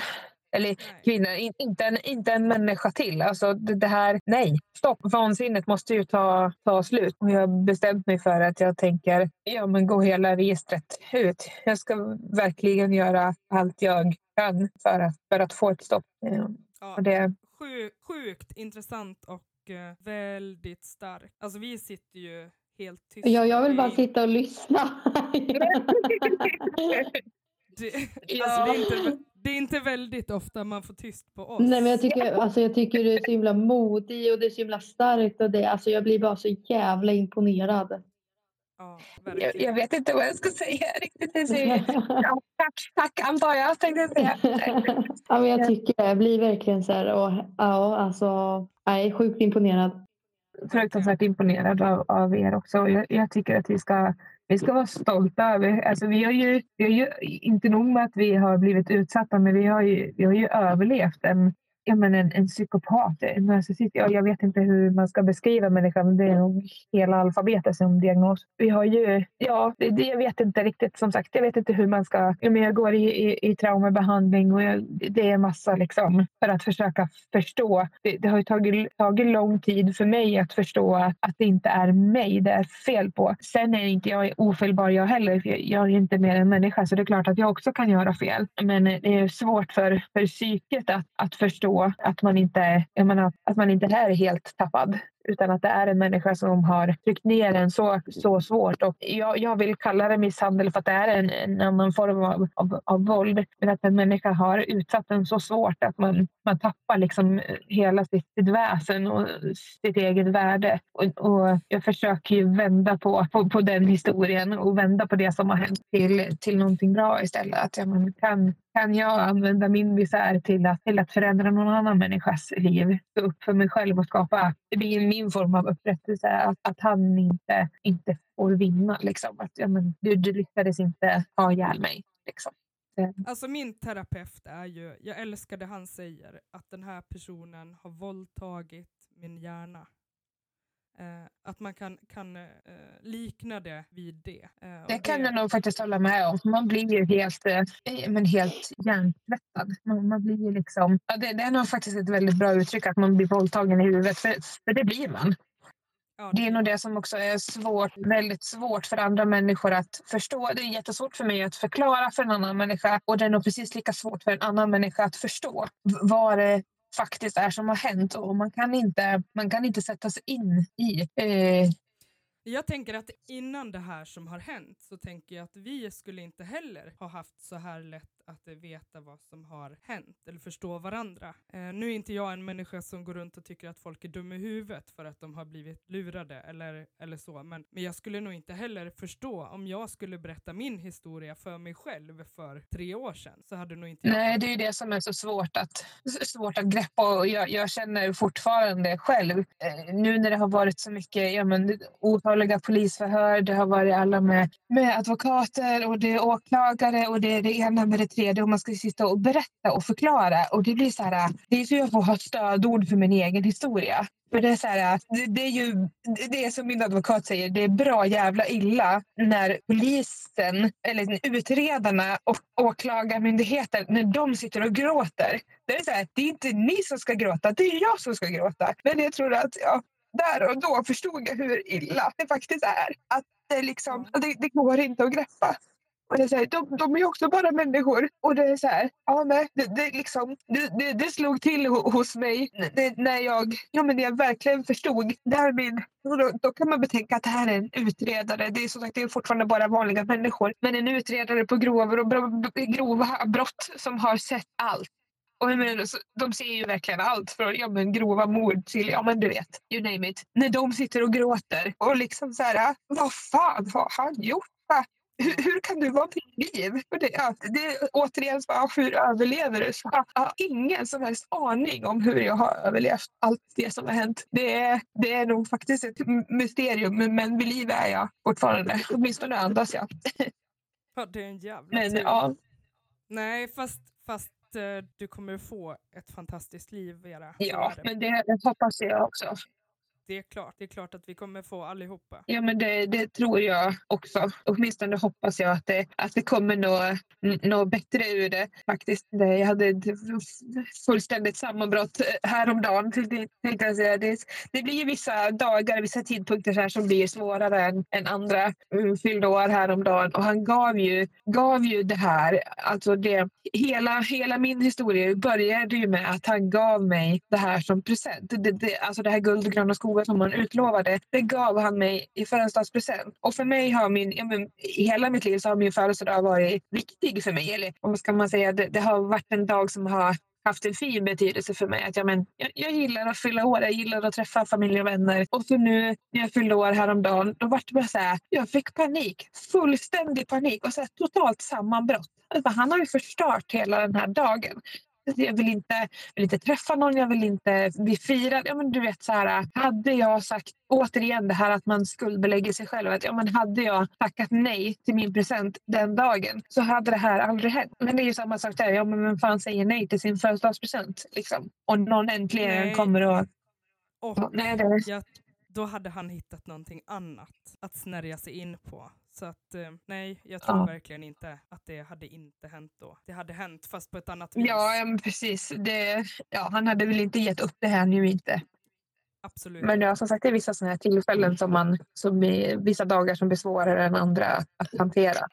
Eller kvinnor, inte en, inte en människa till. Alltså det, det, här, nej, stopp. Vansinnet måste ju ta, ta slut. Och jag har bestämt mig för att jag tänker ja, men gå hela registret ut. Jag ska verkligen göra allt jag kan för att, för att få ett stopp. Ja, och det... Sjuk, sjukt intressant och uh, väldigt starkt. Alltså vi sitter ju helt tysta. Ja, jag vill bara sitta och lyssna. det, alltså, det, är inte, det är inte väldigt ofta man får tyst på oss. Nej, men jag tycker, alltså, jag tycker du är så himla modig och det är så himla starkt. Och det, alltså, jag blir bara så jävla imponerad. Ja, jag, jag, vet inte vad jag ska säga riktigt. Ja, tack, tack antar jag, tänkte jag säga. ja, men jag tycker det. Jag blir verkligen så här, och, ja, alltså, jag är sjukt imponerad. Fruktansvärt imponerad av, av er också. Jag, jag tycker att vi ska vi ska vara stolta över. Alltså vi, har ju, vi har ju inte nog med att vi har blivit utsatta, men vi har ju, vi har ju överlevt en, ja, men en, en psykopat, en narcissist. Ja, jag vet inte hur man ska beskriva människan, men det är nog hela alfabetet som diagnos. Vi har ju, ja, det, jag vet inte riktigt som sagt. Jag vet inte hur man ska, ja, men jag går i, i, i traumabehandling och jag, det är massa liksom för att försöka förstå. Det, det har ju tagit, tagit lång tid för mig att förstå att, att det inte är mig det är fel på. Sen är inte jag ofelbar jag heller. Jag, jag är inte mer än människa, så det är klart att jag också kan göra fel. Men eh, det är svårt för, för psyket att, att förstå att man inte, jag menar, att man inte är helt tappad utan att det är en människa som har tryckt ner en så, så svårt. Och jag, jag vill kalla det misshandel för att det är en, en annan form av, av, av våld. Men att en människa har utsatt en så svårt att man, man tappar liksom hela sitt, sitt väsen och sitt eget värde. Och, och jag försöker ju vända på, på, på, den historien och vända på det som har hänt till, till någonting bra istället. Att ja, man kan, kan jag använda min misär till att, till att förändra någon annan människas liv? Stå upp för mig själv och skapa det blir min form av upprättelse. Att, att han inte, inte får vinna. Liksom. Att, ja, men, du, du lyckades inte ha ihjäl mig. Liksom. Eh. Alltså min terapeut är ju, jag älskar det han säger, att den här personen har våldtagit min hjärna. Eh, att man kan, kan eh, likna det vid det. Eh, det kan det... jag nog faktiskt hålla med om. Man blir ju helt, eh, men helt hjärntvättad. Man, man blir liksom, ja, det, det, är nog faktiskt ett väldigt bra uttryck att man blir våldtagen i huvudet. För, för det blir man. Ja, det... det är nog det som också är svårt, väldigt svårt för andra människor att förstå. Det är jättesvårt för mig att förklara för en annan människa och det är nog precis lika svårt för en annan människa att förstå vad det faktiskt är som har hänt och man kan inte, man kan inte sätta sig in i eh, jag tänker att innan det här som har hänt så tänker jag att vi skulle inte heller ha haft så här lätt att eh, veta vad som har hänt eller förstå varandra. Eh, nu är inte jag en människa som går runt och tycker att folk är dumma i huvudet för att de har blivit lurade eller, eller så, men, men jag skulle nog inte heller förstå om jag skulle berätta min historia för mig själv för tre år sedan så hade nog inte jag... Nej, det är det som är så svårt att, svårt att greppa och jag, jag känner fortfarande själv eh, nu när det har varit så mycket ja, men, otaliga polisförhör, det har varit alla med, med advokater och det är åklagare och det är det ena med det tredje och man ska sitta och berätta och förklara. Och det blir så här, det är så jag får ha stödord för min egen historia. För det är så här, det, det, är ju det är som min advokat säger, det är bra jävla illa när polisen eller utredarna och åklagarmyndigheten när de sitter och gråter. Det är, så här, det är inte ni som ska gråta, det är jag som ska gråta. Men jag tror att ja, där och då förstod jag hur illa det faktiskt är. Att det, liksom, det, det går inte att greppa. Och det är så här, de, de är också bara människor. Och det är så här, ja, men det, det, liksom, det, det, slog till hos mig när, jag, ja, men jag verkligen förstod. Där min, då, då, kan man betänka att det här är en utredare. Det är som sagt det är fortfarande bara vanliga människor. Men en utredare på grova, grova brott som har sett allt. Och jag menar, de ser ju verkligen allt från ja, men, grova mord till, ja men du vet, you name it. När de sitter och gråter och liksom så här, vad fan har han gjort? Hur, hur, kan du vara mitt liv? Och det, ja, det, återigen, så, hur överlever du? Så, jag har ingen som helst aning om hur jag har överlevt allt det som har hänt. Det är, det är nog faktiskt ett mysterium, men vid liv är jag fortfarande. Åtminstone andas jag. Ja, det är en jävla men, ja. Nej, fast, fast Eh, du kommer få ett fantastiskt liv, Vera. Ja, men det hoppas jag också det är klart. Det är klart att vi kommer få allihopa. Ja, men det, det tror jag också. Åtminstone hoppas jag att det, att det kommer något, något bättre ur det. Faktiskt, jag hade ett fullständigt sammanbrott eh, häromdagen. Det, jag säga. Det, det blir ju vissa dagar, vissa tidpunkter här som blir svårare än, än andra. Mm, fyllde år häromdagen och han gav ju, gav ju det här. Alltså det, hela, hela min historia började ju med att han gav mig det här som present. Det, det, alltså det här guld och gröna skogar provet som han utlovade, det gav han mig i födelsedagspresent. Och för mig har min, ja, men, i hela mitt liv så har min födelsedag varit viktig för mig. Eller vad ska man säga, det, det har varit en dag som har haft en fin betydelse för mig. Att ja, men, jag, jag gillar att fylla år, jag gillar att träffa familj och vänner. Och så nu när jag fyllde år häromdagen, då var det bara så här, jag fick panik. Fullständig panik och så här, totalt sammanbrott. Alltså, han har ju förstört hela den här dagen jag vill inte, vill inte träffa någon, jag vill inte bli firad. Ja, men du vet, så här, hade jag sagt återigen det här att man skuldbelägger sig själv. Att, ja, men hade jag tackat nej till min present den dagen så hade det här aldrig hänt. Men det är ju samma sak där. Ja, men vem fan säger nej till sin födelsedagspresent? Liksom? Och någon äntligen nej. kommer att... Och, nej, det... jag, då hade han hittat någonting annat att snärja sig in på. Så att eh, nej, jag tror ja. verkligen inte att det hade inte hänt då. Det hade hänt fast på ett annat vis. Ja, ja precis. Det, ja, han hade väl inte gett upp det här nu inte. Absolut. Men ja, som sagt, det är vissa sådana här tillfällen som man, som är, vissa dagar som blir svårare än andra att hantera.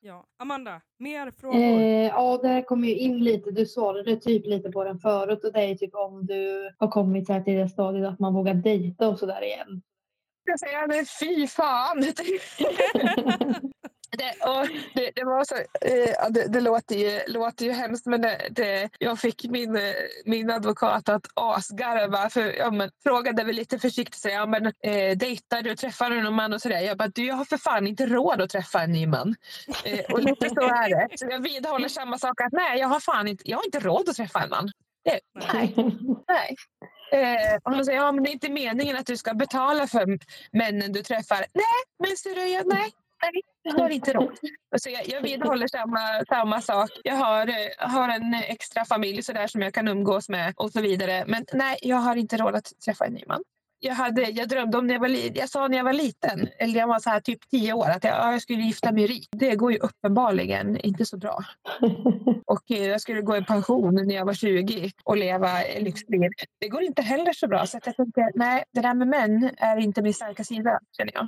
Ja. Amanda, mer frågor? Eh, ja, det här kommer ju in lite. Du svarade typ lite på den förut och det är typ om du har kommit så här till det stadiet att man vågar dejta och sådär igen. Jag säger men fy fan! Det, och det, det, var så, eh, det, det, låter, ju, låter ju hemskt men det, det, jag fick min, min advokat att asgarva. För, ja, men, frågade väl lite försiktigt så, ja, men, eh, dejtar du, träffar du någon man och sådär. Jag bara, du jag har för fan inte råd att träffa en ny man. Eh, och lite så är det. Så jag vidhåller samma sak att nej, jag har fan inte, jag har inte råd att träffa en man. Det, nej. nej. Eh, och hon säger, ja men det är inte meningen att du ska betala för männen du träffar. Nej, men Syröja, nej. Nej, jag har inte råd. Så jag, jag vidhåller samma, samma sak. Jag har, eh, har en extra familj så där som jag kan umgås med och så vidare. Men nej, jag har inte råd att träffa en ny man. Jag, hade, jag drömde om när jag var liten. Jag sa när jag var liten, eller jag var så här typ tio år, att jag, jag skulle gifta mig rik. Det går ju uppenbarligen inte så bra. Och eh, jag skulle gå i pension när jag var 20 och leva lyxliv. Det går inte heller så bra. Så jag tänkte, nej, det där med män är inte min starka sida, känner jag.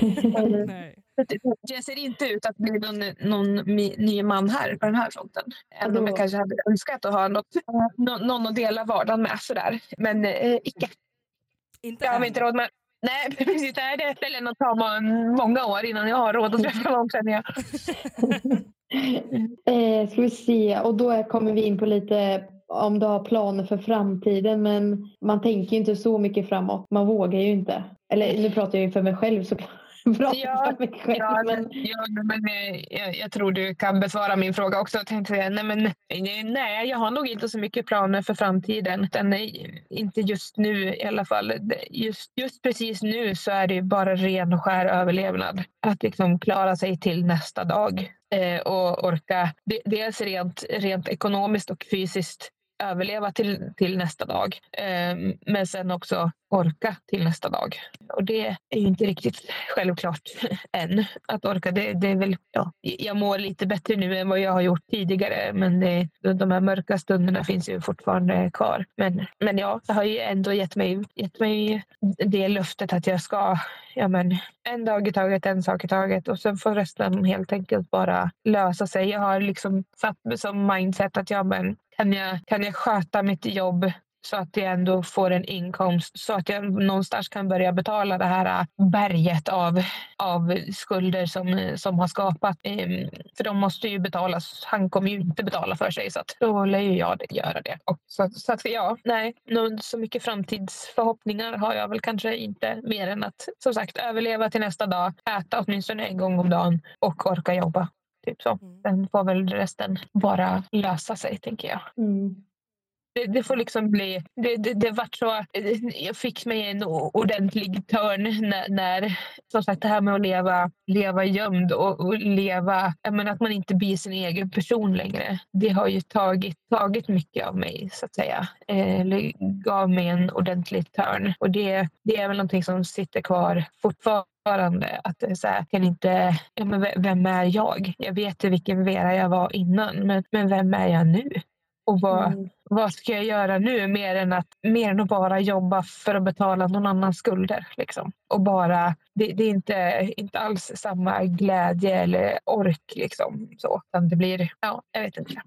Det ser inte ut att bli någon, någon ny man här på den här fronten. Även om jag kanske hade önskat att ha något, någon att dela vardagen med. Sådär. Men eh, icke. Inte jag har inte råd med. Nej, precis. Det är det ställer nog ta många år innan jag har råd att träffa någon känner jag. eh, ska vi se, och då kommer vi in på lite om du har planer för framtiden men man tänker inte så mycket framåt. Man vågar ju inte. Eller nu pratar jag ju för mig själv såklart. Ja, själv, ja, men, ja, men eh, jag, jag, tror du kan besvara min fråga också. Jag tänkte säga, nej, men, nej, jag har nog inte så mycket planer för framtiden. Den inte just nu i alla fall. Just, just precis nu så är det bara ren och skär överlevnad. Att liksom klara sig till nästa dag eh, och orka dels rent, rent ekonomiskt och fysiskt överleva till, till nästa dag. Eh, men sen också orka till nästa dag. Och det är ju inte riktigt självklart än att orka. Det, det är väl, ja, jag mår lite bättre nu än vad jag har gjort tidigare men det, de här mörka stunderna finns ju fortfarande kvar. Men, men ja, jag har ju ändå gett mig, gett mig det löftet att jag ska ja, men, en dag i taget, en sak i taget och sen får resten helt enkelt bara lösa sig. Jag har liksom satt mig som mindset att ja, men, kan jag, kan jag sköta mitt jobb så att jag ändå får en inkomst så att jag någonstans kan börja betala det här äh, berget av, av skulder som, som har skapat. Ehm, för de måste ju betalas. Han kommer ju inte betala för sig så att då lär ju jag göra det. Och så, så att ja, nej, så mycket framtidsförhoppningar har jag väl kanske inte mer än att som sagt överleva till nästa dag, äta åtminstone en gång om dagen och orka jobba. Typ så. Mm. Sen får väl resten bara lösa sig, tänker jag. Mm. Det, det, får liksom bli... Det, det, det vart så... Jag fick mig en ordentlig törn när, när som sagt det här med att leva, leva gömd och, och leva... menar, att man inte blir sin egen person längre. Det har ju tagit, tagit mycket av mig så att säga. Eh, gav mig en ordentlig törn och det, det är väl någonting som sitter kvar fortfarande att det är så här, kan inte, ja, men vem är jag? Jag vet ju vilken Vera jag var innan, men, men vem är jag nu? Och vad, mm. vad ska jag göra nu mer än, att, mer än att bara jobba för att betala någon annans skulder? Liksom. Och bara, det, det, är inte, inte alls samma glädje eller ork. Liksom, så. det blir, ja, jag vet inte.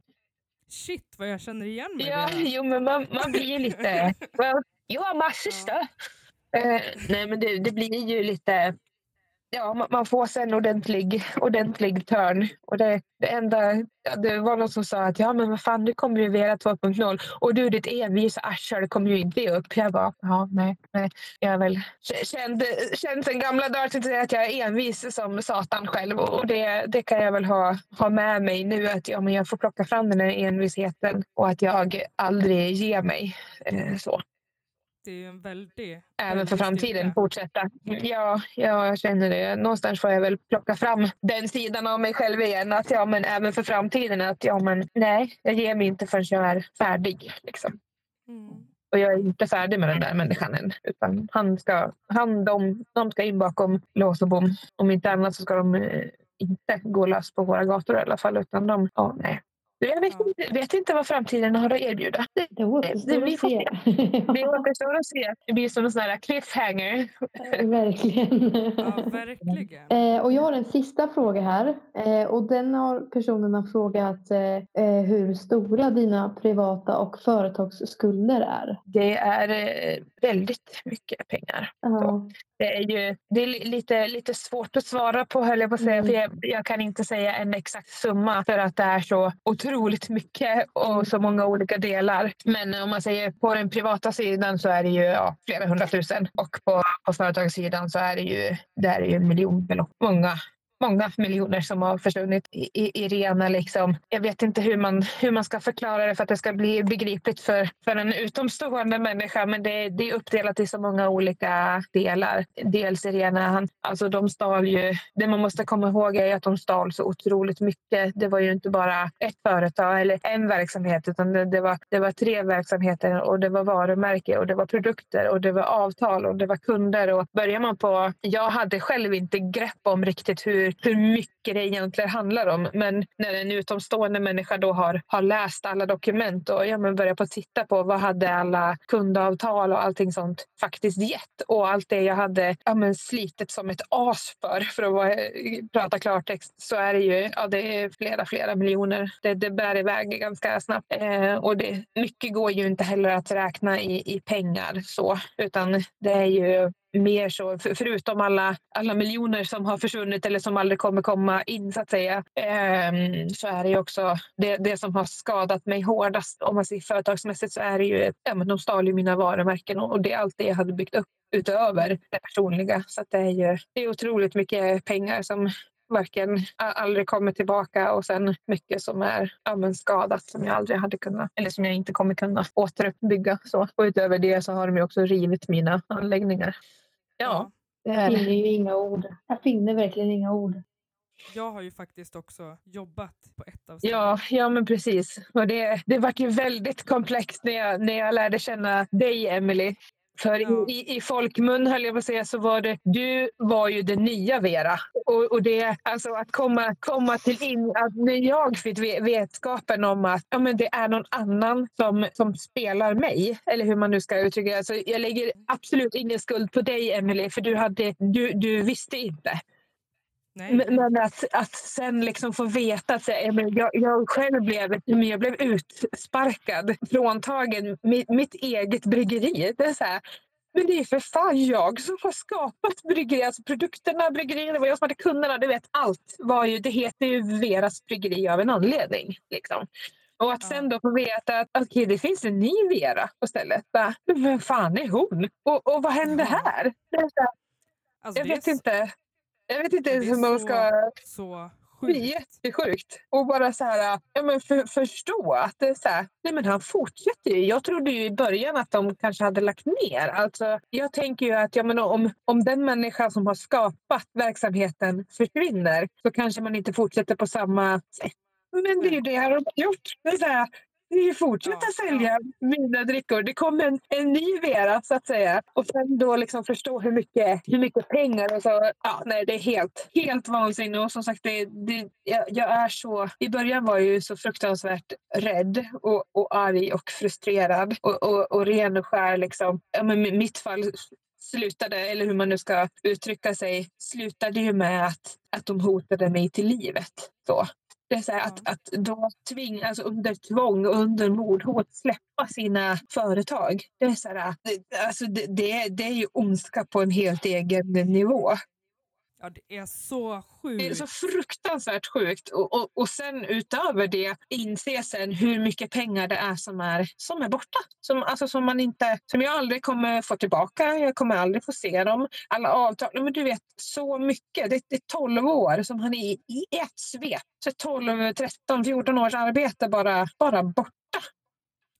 Shit vad jag känner igen mig. Ja, jo, men man, man blir lite... well, you are my sister. Ja. Uh, nej, men det, det blir ju lite ja, man får sig en ordentlig, ordentlig törn. Och det, det enda, det var någon som sa att ja men vad fan nu kommer ju Vera 2.0 och du ditt envisa arsel kommer ju inte upp. Jag bara, ja nej, nej. Jag är väl känd, känd sen gamla dagar till att jag är envis som satan själv och det, det kan jag väl ha, ha med mig nu att ja, men jag får plocka fram den här envisheten och att jag aldrig ger mig. Eh, så det är en väldig... Även för framtiden fortsätta. Ja, ja, jag känner det. Någonstans får jag väl plocka fram den sidan av mig själv igen. Att ja, men även för framtiden att ja, men nej, jag ger mig inte förrän jag är färdig. Liksom. Mm. Och jag är inte färdig med den där människan än. Utan han ska, han, de, de ska in bakom lås och bom. Om inte annat så ska de eh, inte gå lös på våra gator i alla fall. Utan de, ja, nej. Jag vet, Ja. inte, vet inte vad framtiden har att erbjuda. Det, återstår vi att får se. det återstår att se. Det blir som en sån här cliffhanger. Verkligen. Ja, verkligen. Eh, och jag har en sista fråga här. Eh, och den har personerna frågat eh, eh, hur stora dina privata och företagsskulder är. Det är eh, väldigt mycket pengar. Ja. Det är ju det är li- lite, lite svårt att svara på höll jag på att säga. Mm. För jag, jag kan inte säga en exakt summa för att det är så otroligt mycket och så många olika delar. Men om man säger på den privata sidan så är det ju ja, flera hundratusen och på, på företagssidan så är det ju, det är ju miljonbelopp. Många Många miljoner som har försvunnit i, i, i rena liksom. Jag vet inte hur man, hur man ska förklara det för att det ska bli begripligt för, för en utomstående människa. Men det, det är uppdelat i så många olika delar. Dels i rena, alltså de stal ju, det man måste komma ihåg är att de stal så otroligt mycket. Det var ju inte bara ett företag eller en verksamhet utan det, det, var, det var tre verksamheter och det var varumärke och det var produkter och det var avtal och det var kunder. Och börjar man på, jag hade själv inte grepp om riktigt hur, hur mycket det egentligen handlar om. Men när en utomstående människa då har, har läst alla dokument och ja, men börjar på att titta på vad hade alla kundavtal och allting sånt faktiskt gett och allt det jag hade ja, men slitit som ett as för, för att vara, prata klartext, så är det ju ja, det är flera, flera miljoner. Det, det bär iväg ganska snabbt. Eh, och det, mycket går ju inte heller att räkna i, i pengar så, utan det är ju mer så, för, förutom alla, alla miljoner som har försvunnit eller som aldrig kommer komma in så att säga, ehm, så är det ju också det, det som har skadat mig hårdast om man ser företagsmässigt så är det ju, ja men de stal ju mina varumärken och, och det är allt det jag hade byggt upp utöver det personliga. Så att det är ju det är otroligt mycket pengar som varken aldrig kommer tillbaka och sen mycket som är ja, men skadat som jag aldrig hade kunnat eller som jag inte kommer kunna återuppbygga. Så. Och utöver det så har de ju också rivit mina anläggningar. Ja, det Jag är finner ju inga ord. Jag finner verkligen inga ord. Jag har ju faktiskt också jobbat på ett av Ja, ja men precis. Och det, det var ju väldigt komplext när jag, när jag lärde känna dig, Emily. För Ja. i, i, folkmun höll jag på att säga så var det, du var ju den nya Vera. Och, och det, alltså att komma, komma till in, att när jag fick ve- vetskapen om att ja, men det är någon annan som, som spelar mig, eller hur man nu ska uttrycka det. Alltså, jag lägger absolut ingen skuld på dig, Emily, för du, hade, du, du visste inte. Men, men att, att sen liksom få veta att jag, jag, själv blev, jag blev utsparkad, fråntagen mitt, mitt eget bryggeri. Det är så här, men det är för fan jag som har skapat bryggeri. Alltså produkterna, bryggerierna, det var jag som hade kunderna. Du vet, allt var ju, det heter ju Veras bryggeri av en anledning. Liksom. Och att sen då få veta att okej, det finns en ny Vera på stället. Bara, vem fan är hon? Och, och vad hände här? Alltså, jag vet inte. Jag vet inte ens hur man ska... Så Det är sjukt. jättesjukt. Och bara så här, ja, men för, förstå att det är så här, nej men han fortsätter ju. Jag trodde ju i början att de kanske hade lagt ner. Alltså, jag tänker ju att ja, men om, om den människa som har skapat verksamheten försvinner så kanske man inte fortsätter på samma sätt. Men det är ju det de har gjort. Det är så här, vi fortsätter Ja, sälja mina drickor. Det kommer en, en ny Vera så att säga. Och sen då liksom förstå hur mycket, hur mycket pengar och så. Ja, nej, det är helt, helt vansinnigt. Och som sagt, det, det, jag, jag är så... I början var jag ju så fruktansvärt rädd och, och arg och frustrerad. Och, och, och ren och skär liksom. Ja, men mitt fall slutade, eller hur man nu ska uttrycka sig, slutade ju med att, att de hotade mig till livet. Så. Det är så här att, att då tving, alltså under tvång och under mordhot släppa sina företag. Det är, så här, det, alltså det, det, det är ju ondska på en helt egen nivå. Ja, det är så Det är sjukt. så fruktansvärt sjukt. Och, och, och sen utöver det inse sen hur mycket pengar det är som är, som är borta. Som, alltså som, man inte, som jag aldrig kommer få tillbaka. Jag kommer aldrig få se dem. Alla avtal. Men du vet, så mycket. Det, det är 12 år som han är i, i ett svep. Så 12, 13, 14 års arbete bara, bara borta.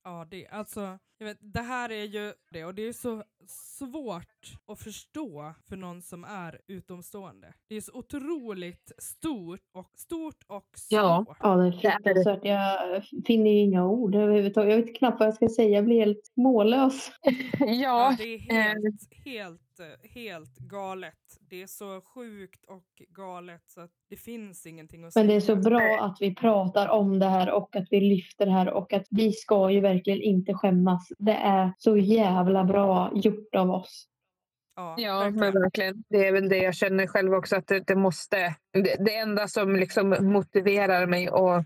Ja, det, alltså, Jag vet, det här är ju det och det är så svårt att förstå för någon som är utomstående. Det är så otroligt stort och stort och svårt. Ja. Ja, det är fruktansvärt. Jag finner ju inga ord överhuvudtaget. Jag vet knappt vad jag ska säga. Jag blir helt mållös. Ja, Ja, det är helt, helt, eh, helt galet. Det är så sjukt och galet så att det finns ingenting att säga. Men det är så bra att vi pratar om det här och att vi lyfter det här och att vi ska ju verkligen inte skämmas. Det är så jävla bra gjort av oss. Ja, Ja, men verkligen. Det är väl det jag känner själv också. att Det, det måste. Det, det enda som liksom motiverar mig och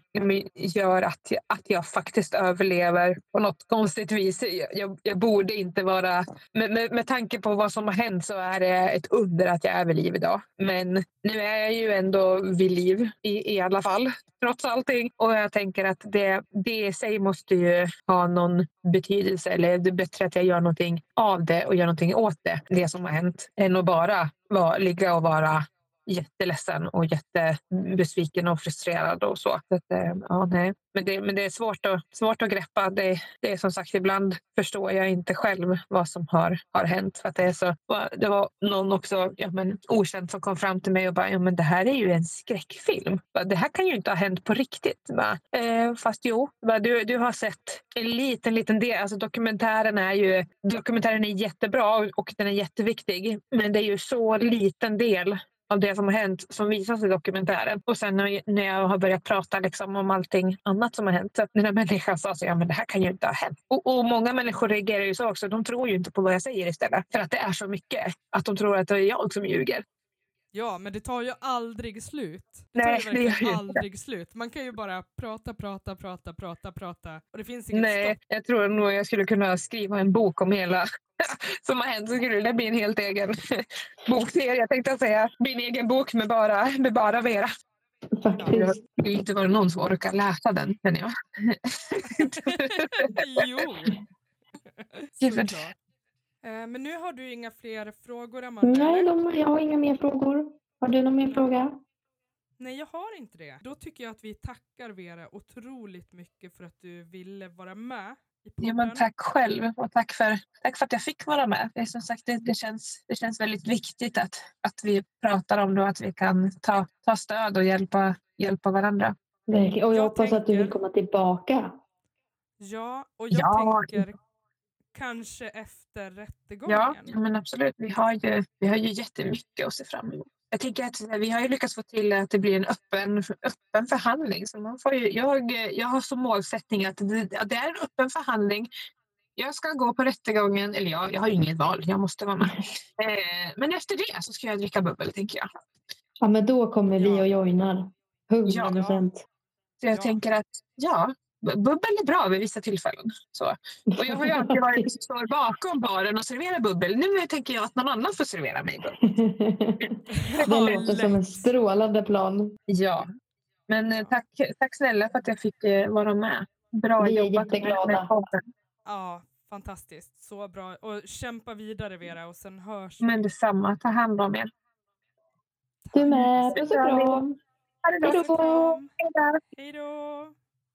gör att jag, att jag faktiskt överlever på något konstigt vis. Jag, jag, jag borde inte vara... Med, med, med tanke på vad som har hänt så är det ett under att jag är vid liv idag. Men nu är jag ju ändå vid liv i, i alla fall. Trots allting. Och jag tänker att det, det i sig måste ju ha någon betydelse. Eller det är bättre att jag gör någonting av det och gör någonting åt det. Det som som har hänt. Än att bara var, ligga och vara jätteledsen och jättebesviken och frustrerad och så. så att, eh, ja, nej. Men, det, men det är svårt att, svårt att greppa. Det, det är som sagt, ibland förstår jag inte själv vad som har, har hänt. För att det, är så, det var någon också ja, men, okänd som kom fram till mig och bara ja, men det här är ju en skräckfilm. Det här kan ju inte ha hänt på riktigt. Bara, eh, fast jo, bara, du, du har sett en liten, liten del. Alltså, dokumentären är ju dokumentären är jättebra och den är jätteviktig. Men det är ju så liten del av det som har hänt som visas i dokumentären. Och sen när jag, har börjat prata liksom om allting annat som har hänt. Så att den här människan sa så, ja men det här kan ju inte ha hänt. Och, och många människor reagerar ju så också. De tror ju inte på vad jag säger istället. För att det är så mycket. Att de tror att det är jag som ljuger. Ja, men det tar ju aldrig slut. Det Nej, tar det ju gör verkligen inte. aldrig slut. Man kan ju bara prata, prata, prata, prata, prata och det finns inget Nej, stopp. jag tror nog jag skulle kunna skriva en bok om hela som har hänt. Så skulle det bli en helt egen bokserie. Jag tänkte säga min egen bok med bara, med bara Vera. Faktiskt. Det är inte bara någon som orkar läsa den, känner jag. jo! Såklart. Eh, Men nu har du inga fler frågor, Amanda? Nej, de, jag har inga mer frågor. Har du någon mer fråga? Nej, jag har inte det. Då tycker jag att vi tackar Vera otroligt mycket för att du ville vara med. Ja, men tack själv och tack för, tack för att jag fick vara med. Det, som sagt, det, det, känns, det känns väldigt viktigt att, att vi pratar om det och att vi kan ta, ta stöd och hjälpa, hjälpa varandra. Och jag, Jag hoppas att du vill komma tillbaka. Ja, och jag Ja. tänker kanske efter Ja, rättegången. ja, men absolut. Vi har, ju, vi har ju jättemycket att se fram emot. Jag tänker att vi har ju lyckats få till att det blir en öppen, öppen förhandling. Så man får ju, jag, jag har som målsättning att det, att det är en öppen förhandling. Jag ska gå på rättegången, eller jag, jag har ju inget val, jag måste vara med. Eh, men efter det så ska jag dricka bubbel, tänker jag. Ja, men då kommer vi Ja. och joinar. 100 Ja. procent. Så jag Ja. tänker att ja, bubbel är bra vid vissa tillfällen. Så. Och jag har ju alltid varit den som står bakom baren och serverar bubbel. Nu tänker jag att någon annan får servera mig bubbel. det låter som en strålande plan. Ja, men eh, tack, tack snälla för att jag fick eh, vara med. Bra Vi är jobbat jätteglada. med podden. Ja, fantastiskt. Så bra. Och kämpa vidare Vera och sen hörs Men detsamma, ta hand om er. Du med. Puss och kram. Ha det bra. Hej då!